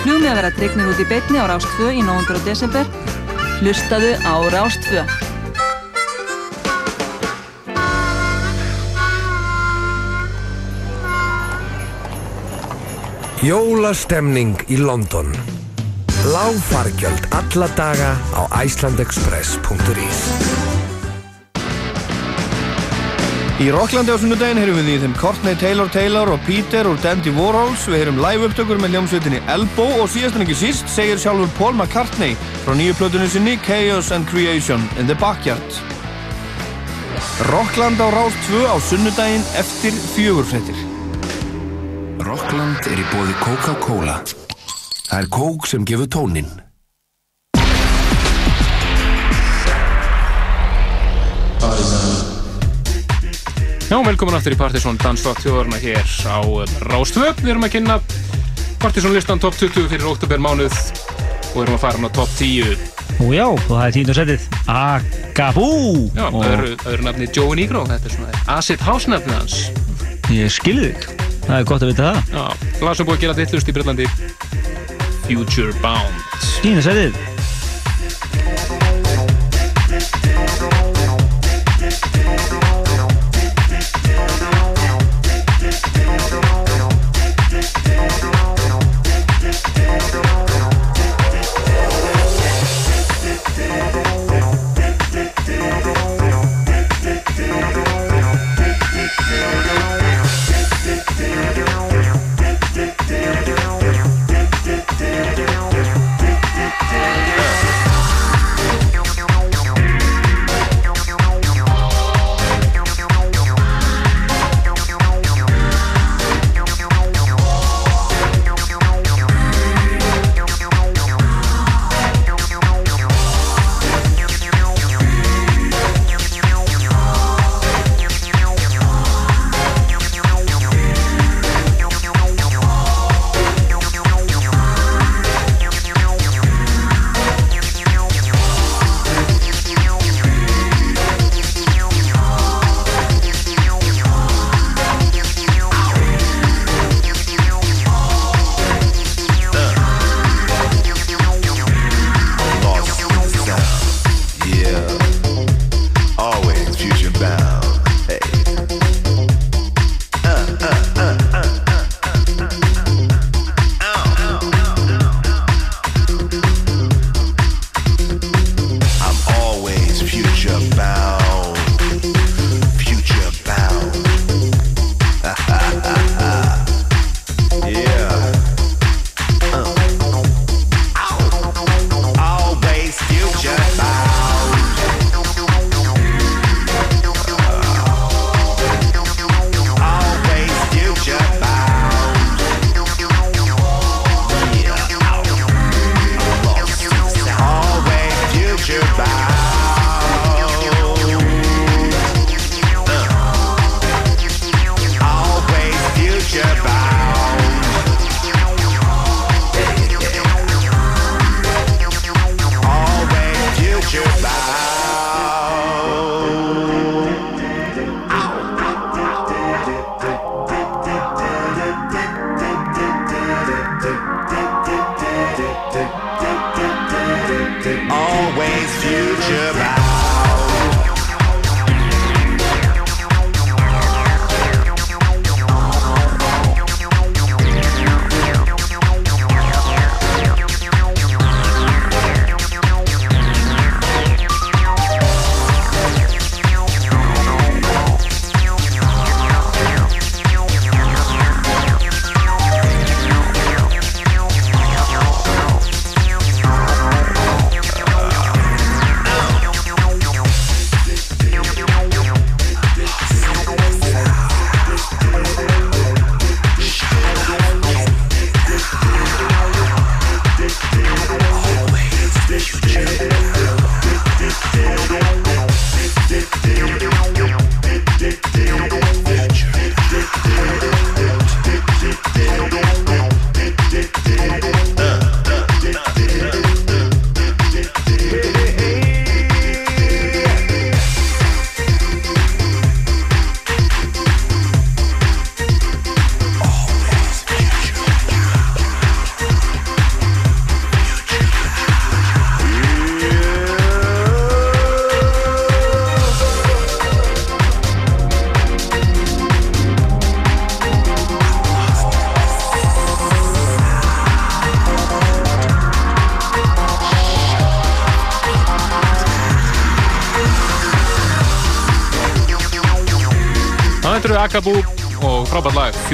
flugmiða verða dregnir út í beitni á Rás 2 í nóvundur og desember. Hlustaðu á Rás 2. Jólastemning í London. Lágfargjöld alla daga á icelandexpress.is Í Rocklandi á sunnudaginn heyrum við í þeim Courtney Taylor Taylor og Peter úr Dandy Warhols. Við heyrum live upptökur með hljómsveitinni Elbow og síðast en ekki síst segir sjálfur Paul McCartney frá nýju plötunni sinni Chaos and Creation in the Backyard. Rockland á Rás 2 á sunnudaginn eftir fjögurfrettir Rockland er í bóði Coca-Cola. Það er kók sem gefur tónin. Já, velkomin aftur í Partiðsson Dansdótt þjóðarna hér á Rástvö. Við erum að kynna Partiðsson listan top 20 fyrir oktober mánuð og erum að fara hann á top 10. Ú já, og það er tíundu setið. Agabú! Já, Og það eru, það eru nafni Joe Negro, þetta er svona Acid House nafni hans. Ég skilði þig. Það er gott að vita það. Já, lag sem búið að gera vittlust í Breitlandi. Future Bound. Tíundu setið.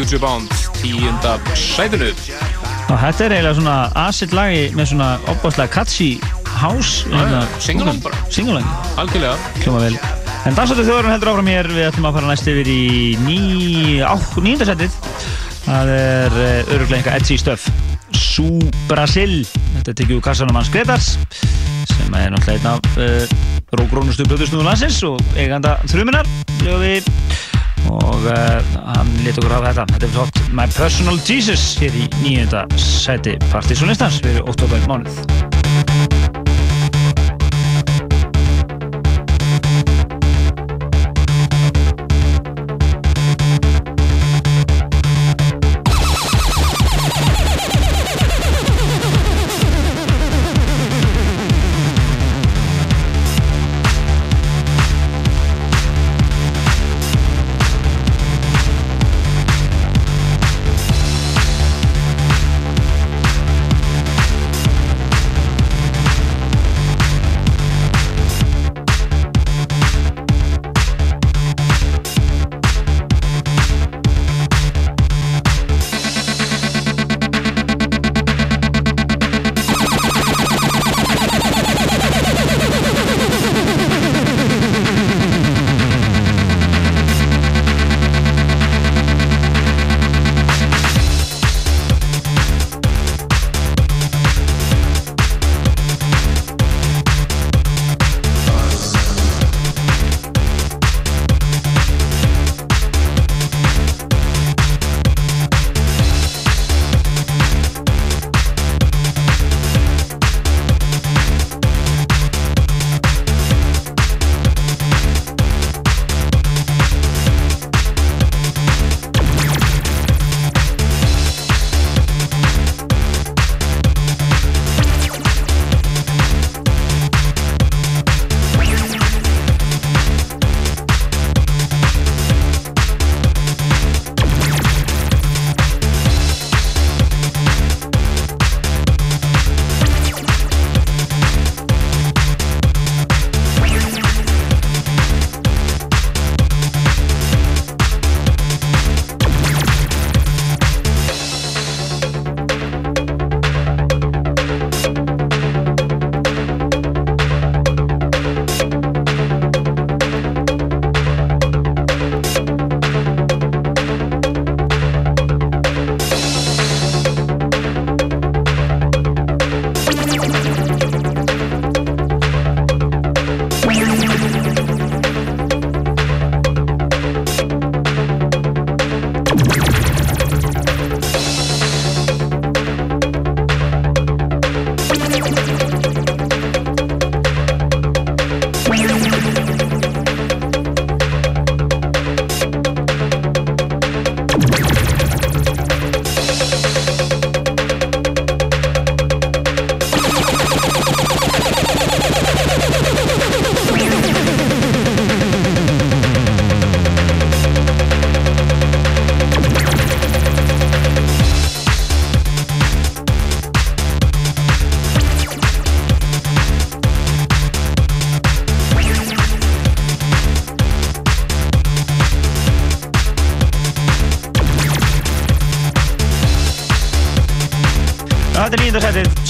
Future Bound tíunda sætinu. Og þetta er eiginlega svona acid lagi með svona opbáslega catchy house hérna, singalang bara. Singalang Algjörlega. Hljóma vel. En dansáttu þjóðurinn heldur áfram hér. Við ætlum að fara næst yfir í ný, á, nýjöndasettið Það er uh, öruglega einhver edgy stöf Sú Brasil. Þetta tekið úr kassanum hans Gretars sem er náttúrulega einn af uh, rógrónustu blöðusnúðu landsins og eiganda þrjuminar og uh, lit okkur af þetta þetta er tótt My Personal Jesus hér í nýjönda seti partysónlistans fyrir 8. mánuð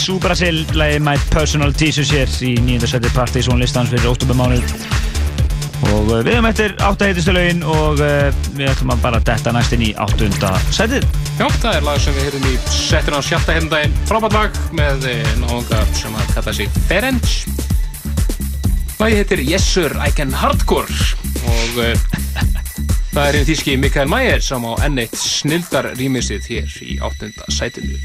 Sú Brasil, lagi My Personal Jesus hér í nýjönda setið Partizón listans fyrir óttúrumánuð og uh, við höfum eftir áttaheitistu lögin og uh, við ætlum að bara detta næst inn í áttunda setið. Já, það er lag sem við heyrum í setinu á sjálta hefndaginn frábært lag með eh, náðunga sem að kalla sig Ferenc. Lagi heitir Yes Sir, I Can Hardcore. Og það er einn þíski Mikael Mayer sem á N1 snildar rýmisið hér í áttunda sætinu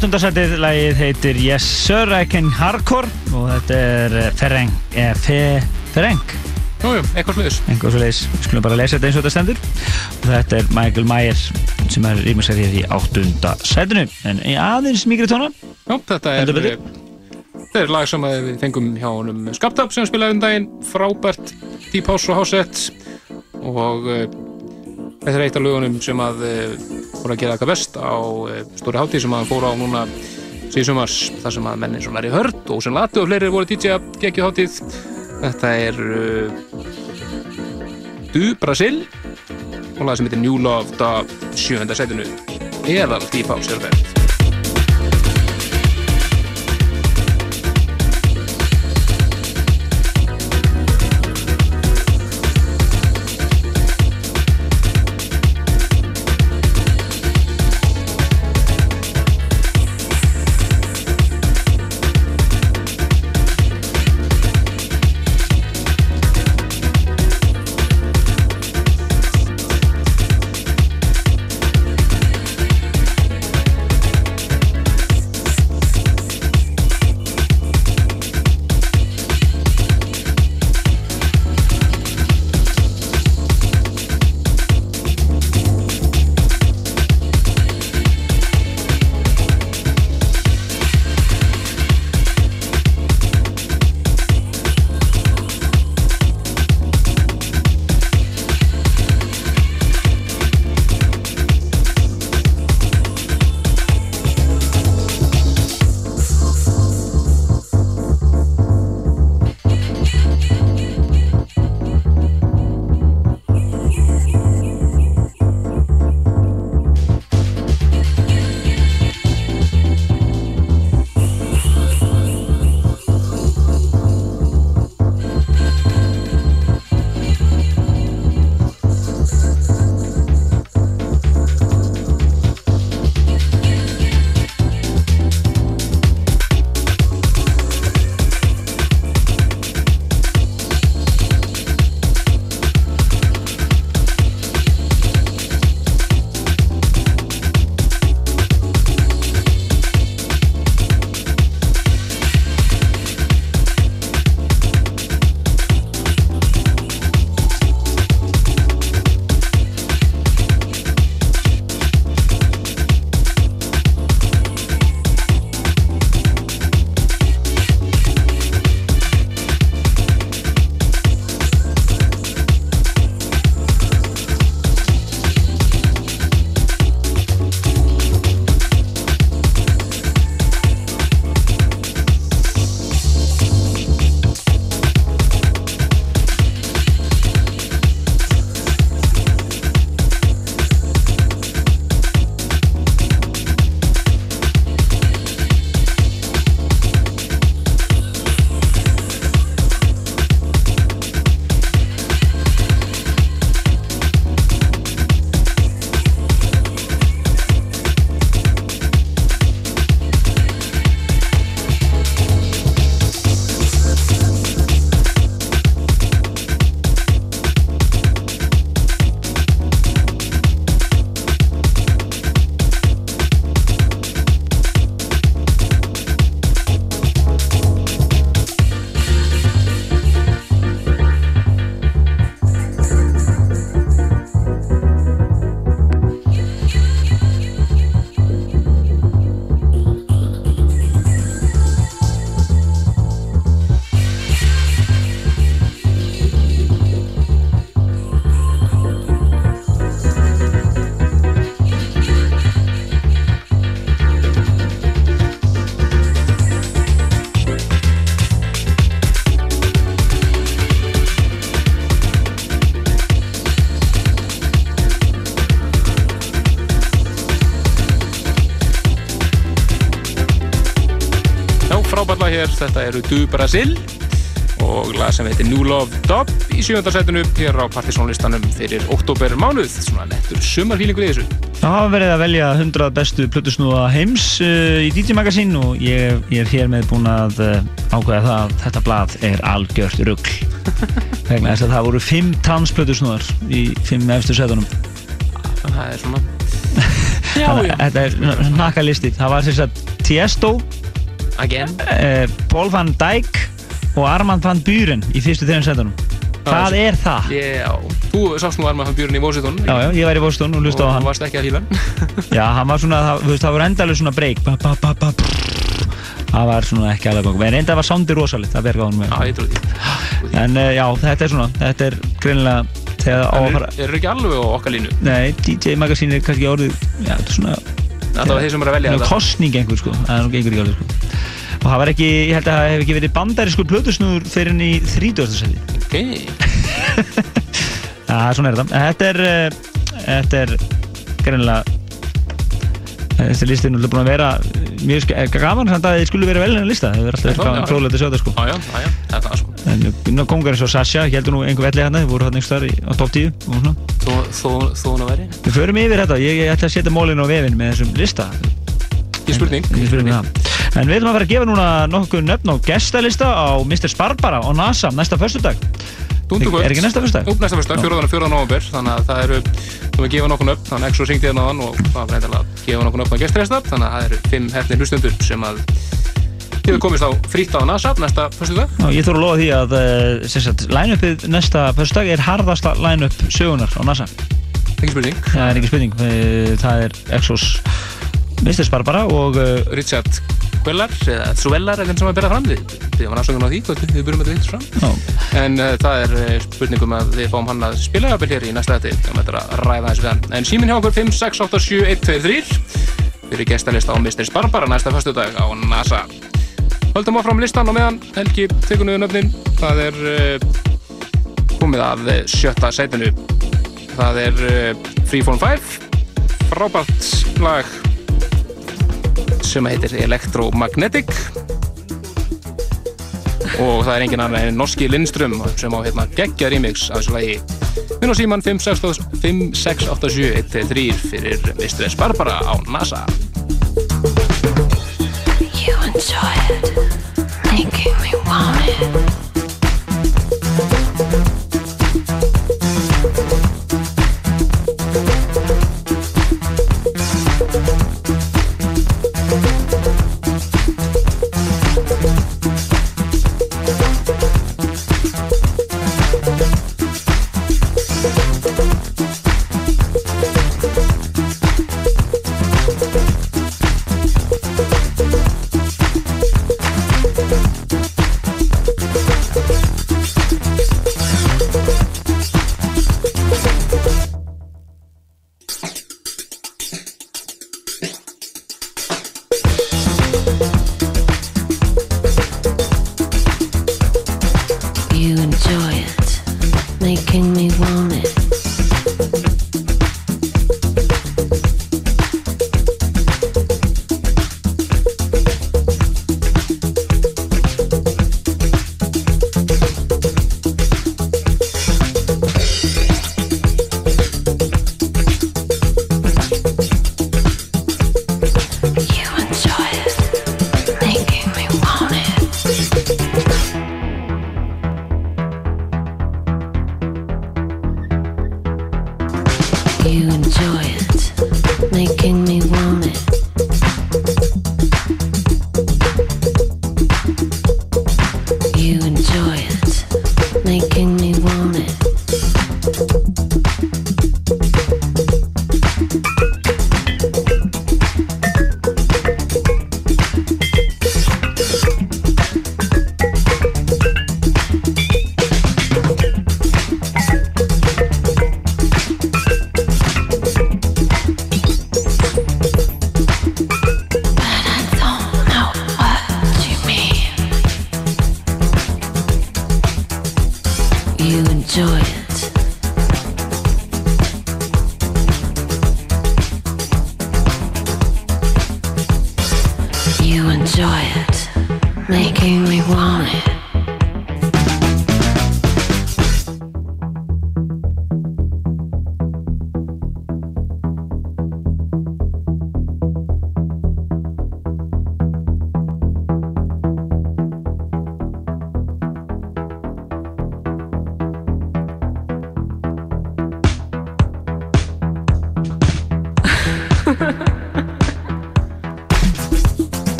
áttundasætið, lagið heitir Yes Sir I Can Hardcore og þetta er eh, Ferenc, eh, Fe, Ferenc, Jújú, eitthvað smiðis. einhver svo leiðis, við skulum bara lesa þetta eins og þetta stendur. Og þetta er Michael Myers sem er hér í áttundasætinu en í aðeins mikri tóna. Já, þetta er, betur. þetta er lag sem við fengum hjá honum Skaptab sem spilaði um daginn, frábært Deep House og Housette og uh, þetta er eitt af lögunum sem að voru að gera eitthvað best á uh, stóri hátíð sem að hann fór á núna síðan sumars, þar sem að mennin svo Larry Hörd og sem Lati og fleiri voru DJ að geggju hátíð. Þetta er uh, Du Brasil og lag sem heitir New Love da sjönda sætinu. Eðal Deep House er verið þetta eru Du Brasil og lag sem heitir New Love Dub í sjöfundarsætinu hér á partysónlistanum fyrir oktober mánuð, svona nettur sumarfílingur í þessu. Það hafa verið að velja 100 bestu plötusnúða heims uh, í DJ Magazine og ég, ég er hér með búin að uh, ákveða það að þetta blad er algjört rugg vegna þess að það voru 5 tans plötusnúðar í 5 efstu sætunum Það er svona Já, já. Þetta er nakalisti. Það var sagt Tiesto, Again. uh, Paul van Dijk og Armand van Buren í fyrstu þeirra setunum. Hvað er það? Já, þú sást nú Armand van Buren í Washington. Já, já, ég var í Boston og hlusta á og hann. varst ekki að hýla Já, hann var svona, það, þú veist, það var endalega svona ba, Það var svona ekki alveg En enda var soundi rosalegt, það verka á hann með Já, ég trúi því. En uh, já, þetta er svona, þetta er greinilega þegar á að En fara eru er ekki alveg á okkar línu? Nei, DJ Magazine er kannski orðið Já, þetta er svona Það var þeir sem eru að velja þetta. Kostning einhver sko, það er nú gengur ekki alveg sko. Og það var ekki, ég held að það hef ekki verið bandarískur plötusnúður fyrir henni í 30. seti Ok. Já, svona er þetta Þetta er, uh, þetta er greinilega Þessi listi er náttúrulega búin að vera mjög eh, gaman samt að þið skulle vera vel hennar lista. Það er alltaf Já, já, já. fróðilegt að sjá þetta sko. Já, já, já, já, þetta er það sko. En nú kongar eins og Sasha, ég heldur nú einhver velli hérna þið voru hérna einhver starf á top 10 og svona. Þó, þó, þó hún að veri Við förum yfir þetta, ég, ætla að setja mólinn á vefinn með þessum lista. Ég spurning. Ég spurning það En við ætlum að fara að gefa núna nokkuð nöfn á gestalista á Mr. Sparbara á NASA næsta Dúndugvöld. Er ekki næsta föstudag? Jú, næsta fyrsta, 4. og 4. november Þannig að það eru, þú við gefa nokkuð upp Þannig að Exo syngdi hérna á hann og það var reyndar að gefa nokkuð upp á gesturesta Þannig að það eru fimm hefni hlustundur sem að hefur komist á frýtt á NASA næsta föstudag Já, ég þóru að lofa því að eh, sem sagt, line-upið næsta föstudag er harðasta line-up sögunar á NASA Ekki spurning Það er ekki spurning, Eh, það er Exos Mr. Sparbara og uh, Richard Quellar eða Suellar er hvernig sem að bera fram. Við við varum afsöngum á því hvernig við byrjum að þetta fram. Já. en uh, það er uh, spurningum að við fáum hann að spila jafnvel hér í næsta þetta um þetta að ræða þessu hann. En síminn hjá okkur 5, 6, 8, 7, 1, 2, 3 fyrir gestalista á Mr. Barbara næsta föstudag á NASA. Höldum áfram listan og meðan. Helgi tekur niður nöfnin. Það er uh, komið að sjötta sætinu. Það er Freeform 5 frábært lag sem heitir Electromagnetic og það er engin annar en norski Lindström sem á hérna geggja remix af þessu lagi minn og síman 56871 fyrir Mistress Barbara á NASA You enjoy it, making me want it.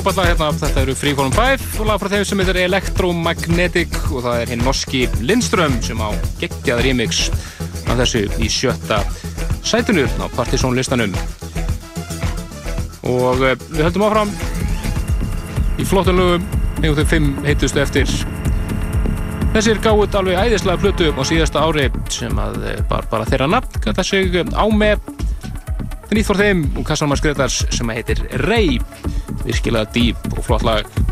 Frábært lag hérna, þetta eru Freeform 5 og lag frá þeim sem heitir Electromagnetic og það er hinn norski Lindström sem á geggjað remix af þessu í sjötta sætinu á Partizón listanum. Og eh, við höldum áfram í flottum lögum eigum þau fimm heitustu eftir. Þessir gáðut alveg æðislega plötu á síðasta ári sem að eh, bara, bara þeirra nafn, gæta sig á með. Nýtt fór þeim og Kassanmars Gretars sem heitir Rey virkilega dýp og flott lag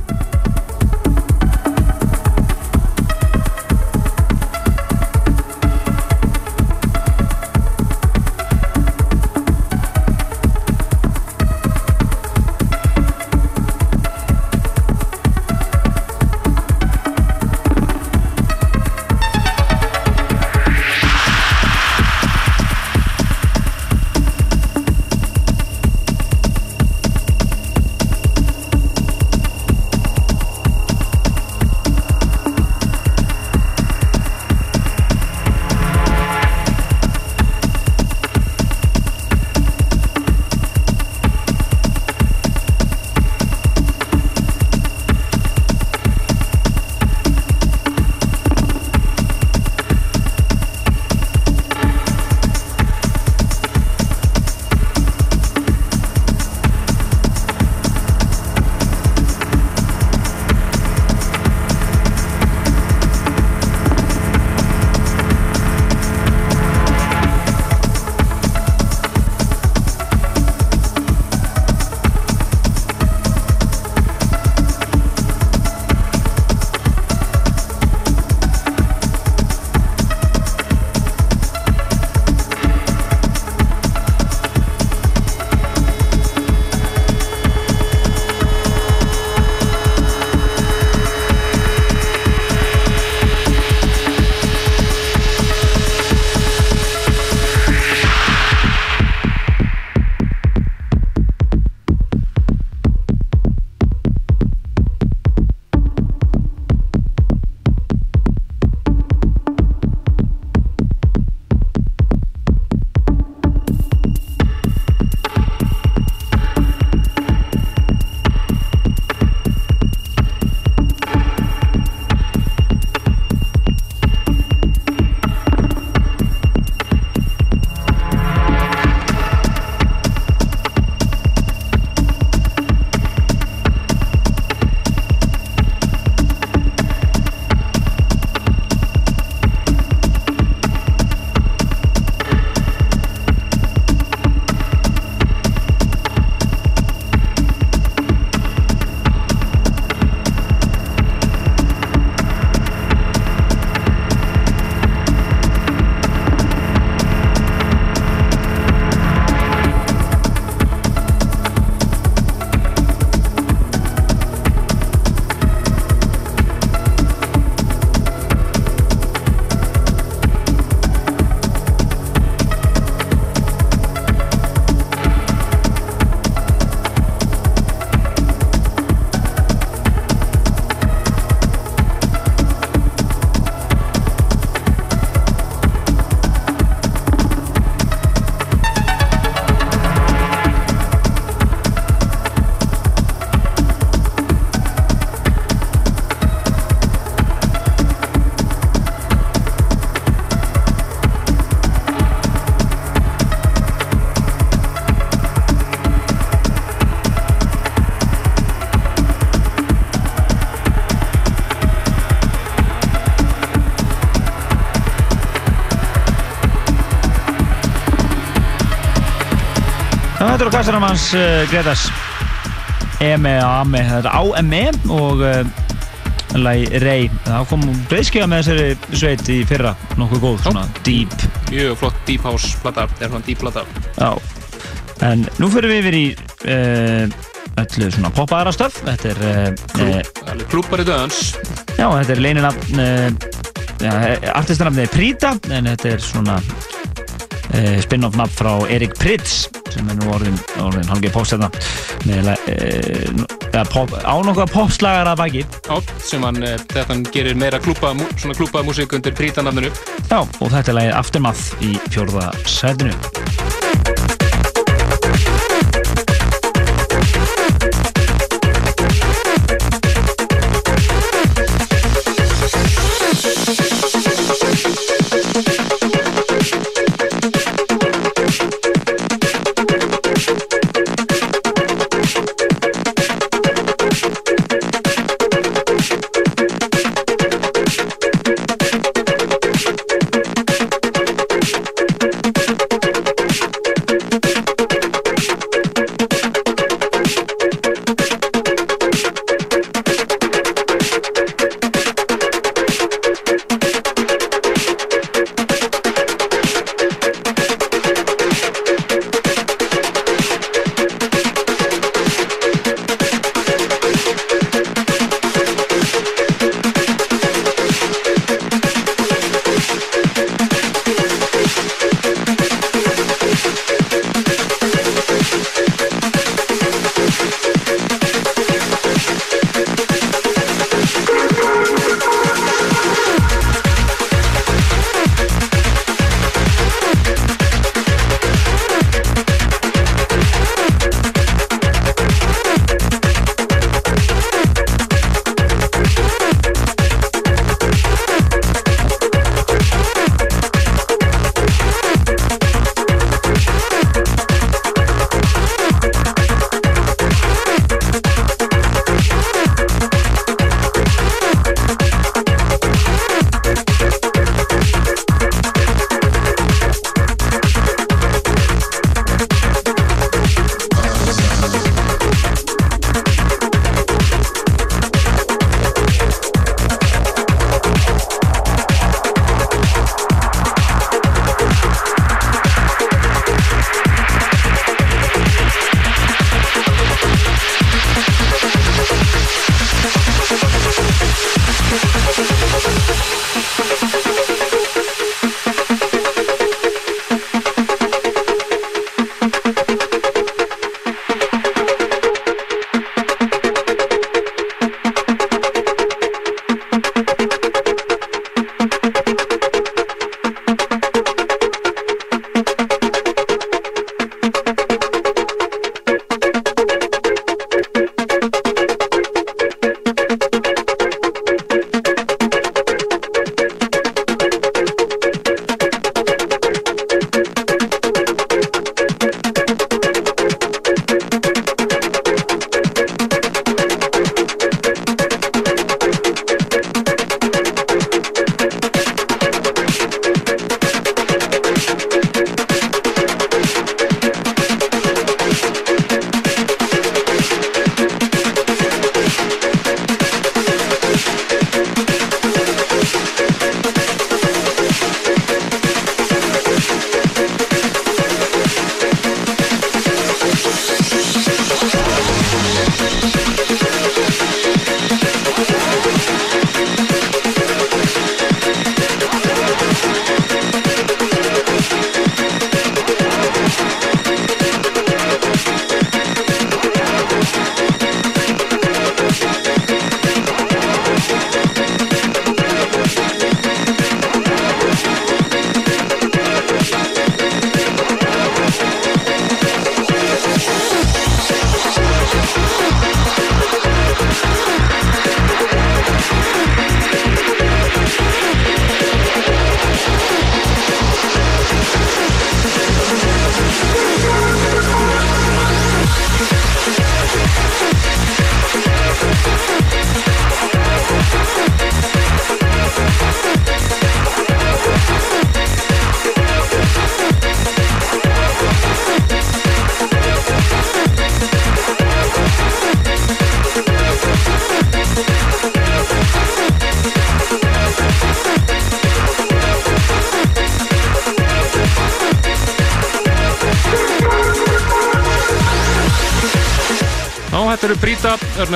Þetta eru Kassaramans uh, Gretas Eme Ame, þetta er A.M.E. og uh, lagi Rey. Það kom breyðskjöða með þessari sveit í fyrra, nokkuð góð, svona deep. Mjög flott deep house plata er svona deep plata. Já, en nú fyrir við yfir í uh, öllu svona poppaðara stöf. Þetta er uh, klúpari döðans Já, þetta er leininafn artistanafnið er Prita en þetta er svona spin-off nafn frá Erik Pritz sem er nú orðin, orðin halgið popstæðna með uh, ja, pop, ánokkuða popslagar að baki. Já, sem hann, eh, þetta hann gerir meira klúpa, svona klúpa músík undir prítanafninu Já, og þetta er lagið Aftermath í fjórða sætinu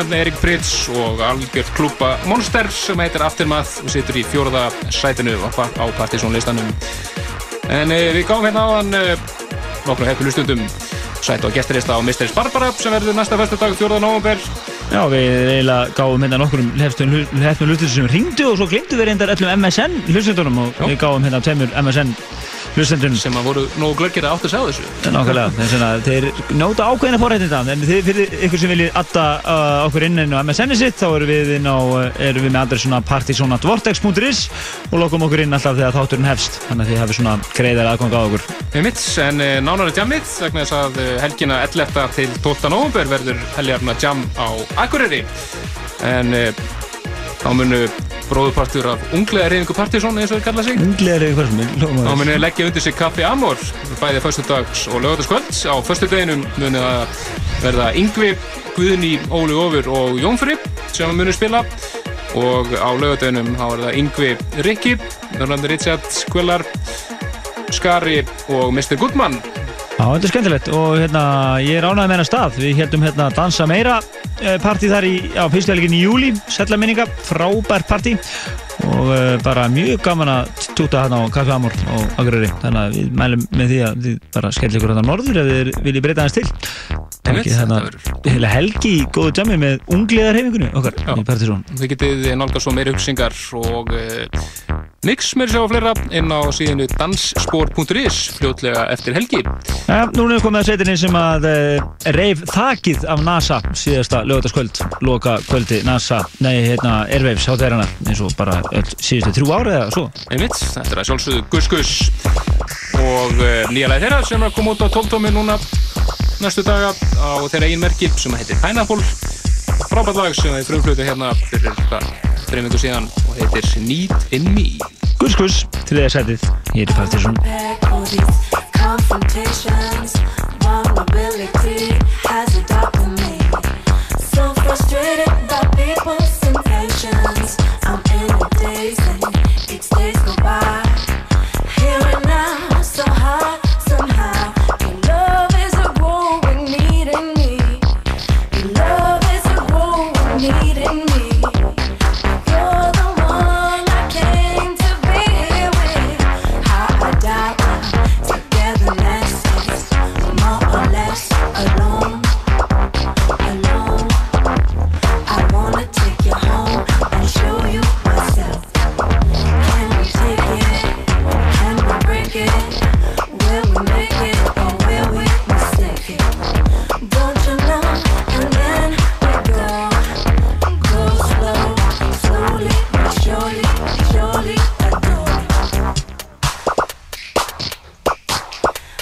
Örnefni Erik Prits og algjört klúpa Monster sem heitir Aftermath og situr í fjóraða sætinu á á Partizón listanum. En e, við gáum hérna á hann e, nokkru hefðlu stundum sætt og gesturista á Mysteries Barbara sem verður næsta fyrstudag 4. november. Já, við eiginlega gáum hérna nokkurum hefnum hlutur sem ringdu og svo glimtu við reyndar öllum MSN hlustendunum og við gáum hérna tveimur MSN hlustendunum. Sem að voru nógu glöggir að átt að segja þessu. Nákvæmlega, að þeir njóta ákveðina forrættinda en þið, fyrir ykkur sem viljið adda uh, okkur inn á MSN-i sitt þá erum við, á, uh, erum við með adressuna partysonatvortex.is og lokum okkur inn alltaf þegar þátturinn hefst þannig að þið hafið svona greiðar aðgang á okkur Við mitt, en e, nánari jammið vegna þess að e, helgina 11. til 12. november verður helgarna jam á Akureyri en þá munu bróðupartur af unglega reyningu Partizón eins og þeir kalla sig Unglega reyningu Partizón Þá munu leggja undir sig kaffi Amor bæði föstudags og lögataskvöld á föstudeginum munu að verða Yngvi, Guðni, Óli Ófur og Jónfri sem munu spila og á lögadeginum þá er það Yngvi Rikki, Norrlandi Richard Skvellar Skari og Mr. Goodman Já, þetta er skemmtilegt og hérna, ég er ánægð með hennar stað. Við heldum hérna dansa meira partí þar í, á fyrstuhelgin í júli, sellaminninga, frábært partí og uh, bara mjög gaman að túta hérna á Kaffi Amor og Akureyri. Þannig að við mælum með því að þið bara skellir ykkur hérna norður ef þið viljið breyta hans til. Þannig að helgi í góðu jammi með ungliðarhefingunni okkar Já. í Partizón. Þið getið nálgast svo meiri hugsingar og uh, mix meiri sjá fleira inn á síðinu dansspor.is fljótlega eftir helgi. Ja, núna er komið að sveitinni sem að uh, reif þakið af NASA síðasta lögataskvöld, loka kvöldi NASA, nei, hérna, Airwaves þeirrana eins og bara öll síðustu þrjú ári eða svo. Einmitt, þetta er að sjálfsögðu Gus Gus. Og uh, nýja leið þeirra sem er að koma út á 12 núna næstu daga á þeirra einn merki sem heitir Pineapple. Frábært lag sem er frumflutu hérna fyrir þreim vindu síðan og heitir Need in Me. Gus Gus, til því að setið, ég er í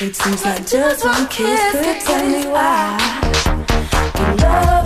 It seems like just one kiss could tell me why. Love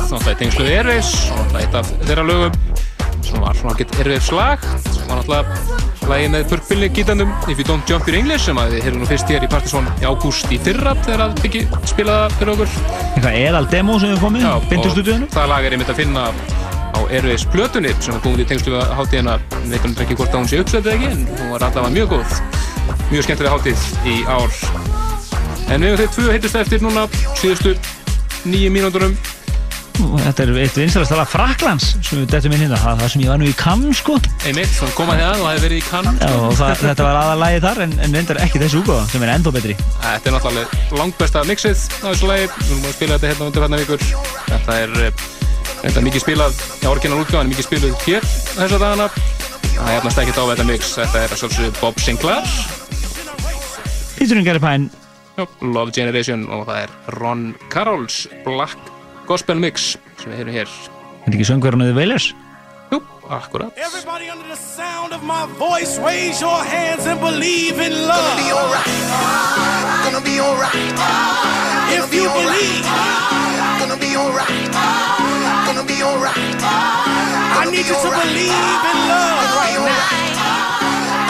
undanfærið náttúrulega í tengslu við Airwaves og náttúrulega eitt af þeirra lögum sem var svona gett Airwaves lag sem var náttúrulega lagið með purpilni gítandum If You Don't Jump Your English sem að við heyrðum nú fyrst hér í Partisón í ágúst í fyrra þegar að Biggi spilaða fyrir okkur. Eitthvað eðal demo sem við komið, bindustúdíunum. það lag er einmitt að finna á Airwaves plötunni sem er búin í tengslu við hátíðina. Veitum ekki hvort að hún sé uppsveitið ekki en hún var allavega mjög góð. Mjög skemmtilega hátíð í ár. En við hefum þeir tvö heitust eftir núna síðustu nýju mínúndunum Og Þetta er eitt vinsalast lag Fraklands sem við dettum inn hérna. Það það sem ég var nú í Cannes sko. einmitt, sem koma hérna og hefði verið í það, þetta var aðalagið þar en, en reyndar ekki þessu úgóða sem er ennþá betri. Þetta er náttúrulega langbesta mixið á þessu lagi við erum að spila þetta hérna undir hérna vikur þetta er eh, þetta er mikið spilað í orginal útgáðan, mikið spilað hér þessa dagana það er efnast ekkert á þetta mix þetta er að sjálfsögðu Bob Sinclair Featuring Gary Pine Love Generation og það er Ron Carols Black Gospel Mix sem við heyrum hér Er þetta ekki söngverðan eða Wailers? Jú, akkurat Everybody under the sound of my voice, raise your hands and believe in love. Gonna be alright. Gonna be alright. If you believe, gonna be alright. Gonna be alright. I need you to believe in love right now.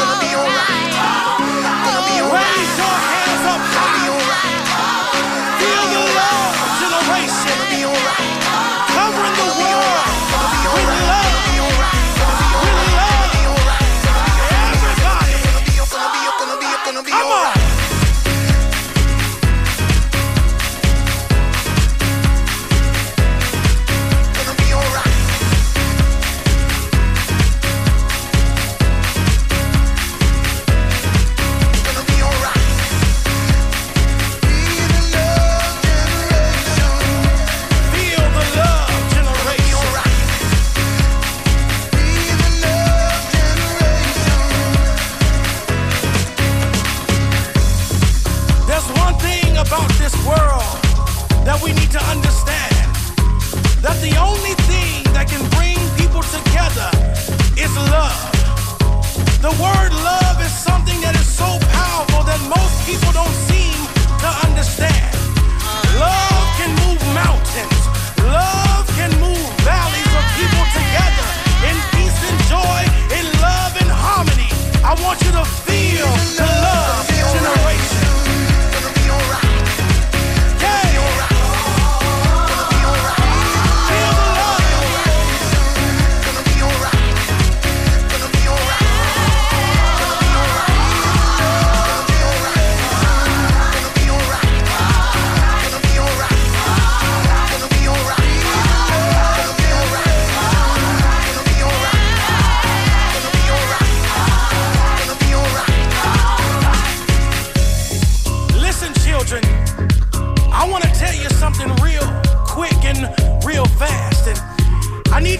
Gonna be alright. Gonna be alright. Raise your hands gonna be alright. This world that we need to understand that the only thing that can bring people together is love. The word love is something that is so powerful that most people don't seem to understand. Love can move mountains,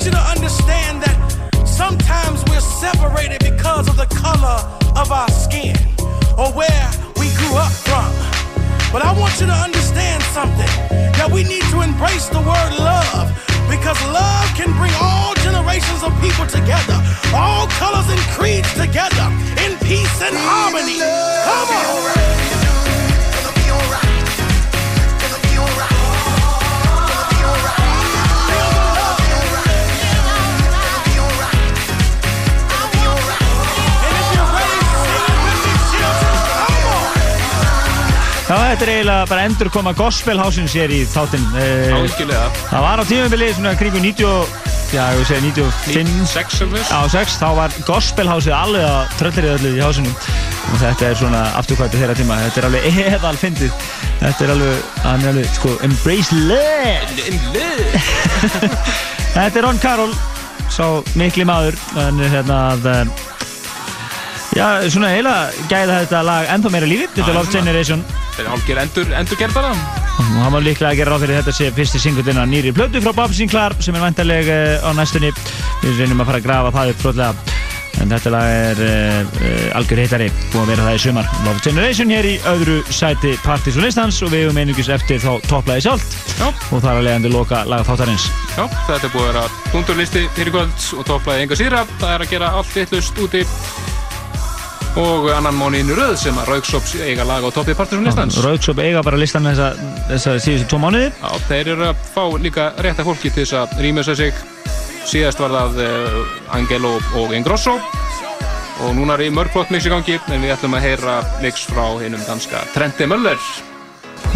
need you to understand that sometimes we're separated because of the color of our skin or where we grew up from. But I want you to understand something that we need to embrace the word love because love can bring all generations of people together, all colors and creeds together in peace and harmony. Come on. Þetta er eiginlega bara endur koma gospelhásins hér í þáttinn. Eh, Algjörlega. Það var á tímabili svona kringu 90, og- já, ég vil segja 95. 6 alveg. Já, 6, þá var gospelhásið alveg að tröllir öllu í hásinum. Og þetta er svona afturkvæmpi þeirra tíma. Þetta er alveg eðal fyndið. Þetta er alveg, hann er alveg, sko, embrace love. þetta er Ron Carroll, sá mikli maður. Er hérna að, eh, já, svona eiginlega gæða þetta lag ennþá meira lífi. Þetta er Love Generation. Þetta er hálfgerð endur, endur gerðara Og hann var líklega að gera ráð fyrir þetta sé fyrsti singullin á nýri plötu frá Bob Sinclair sem er vantarleg á næstunni. Við reynum að fara að grafa það upp flotlega. En þetta lag er uh, uh, algjör hittari, búin að vera það í sumar. Love Generation hér í öðru sæti Partís og listans og við hefum einungis eftir þá topplaði sjálft. Já. Og þar að leiðandi loka laga þáttarins. Já, þetta er búið að vera dundurlisti fyrir kvöld og topplaði enga síðra. Það er að gera allt vittlust úti. Og annan mánuðin í röð sem að Rauksops eiga lag á toppi Partiðsson listans. Rauksop eiga bara listan þessa, þessa síðustu tvo mánuði. Já, þeir eru að fá líka rétta fólki til þess að rýmjösa sig. Síðast var það uh, Angelo og Ingrosso og núna er í mörgflott mix í gangi en við ætlum að heyra mix frá hinnum danska Trente Möller.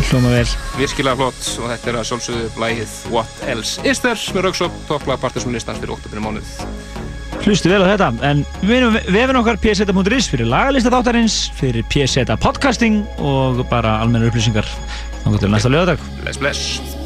Hljóma vel. Virkilega flott og þetta er að sjálfsögðu blæðið What Else Is There með Rauksopp, topplag Partiðsson listans fyrir oktoberinu mánuð. Hlustu vel á þetta, en vefin okkar pseta.is fyrir lagalista þáttarins, fyrir pseta podcasting og bara almenna upplýsingar. Til næsta lögadag. Bless, bless.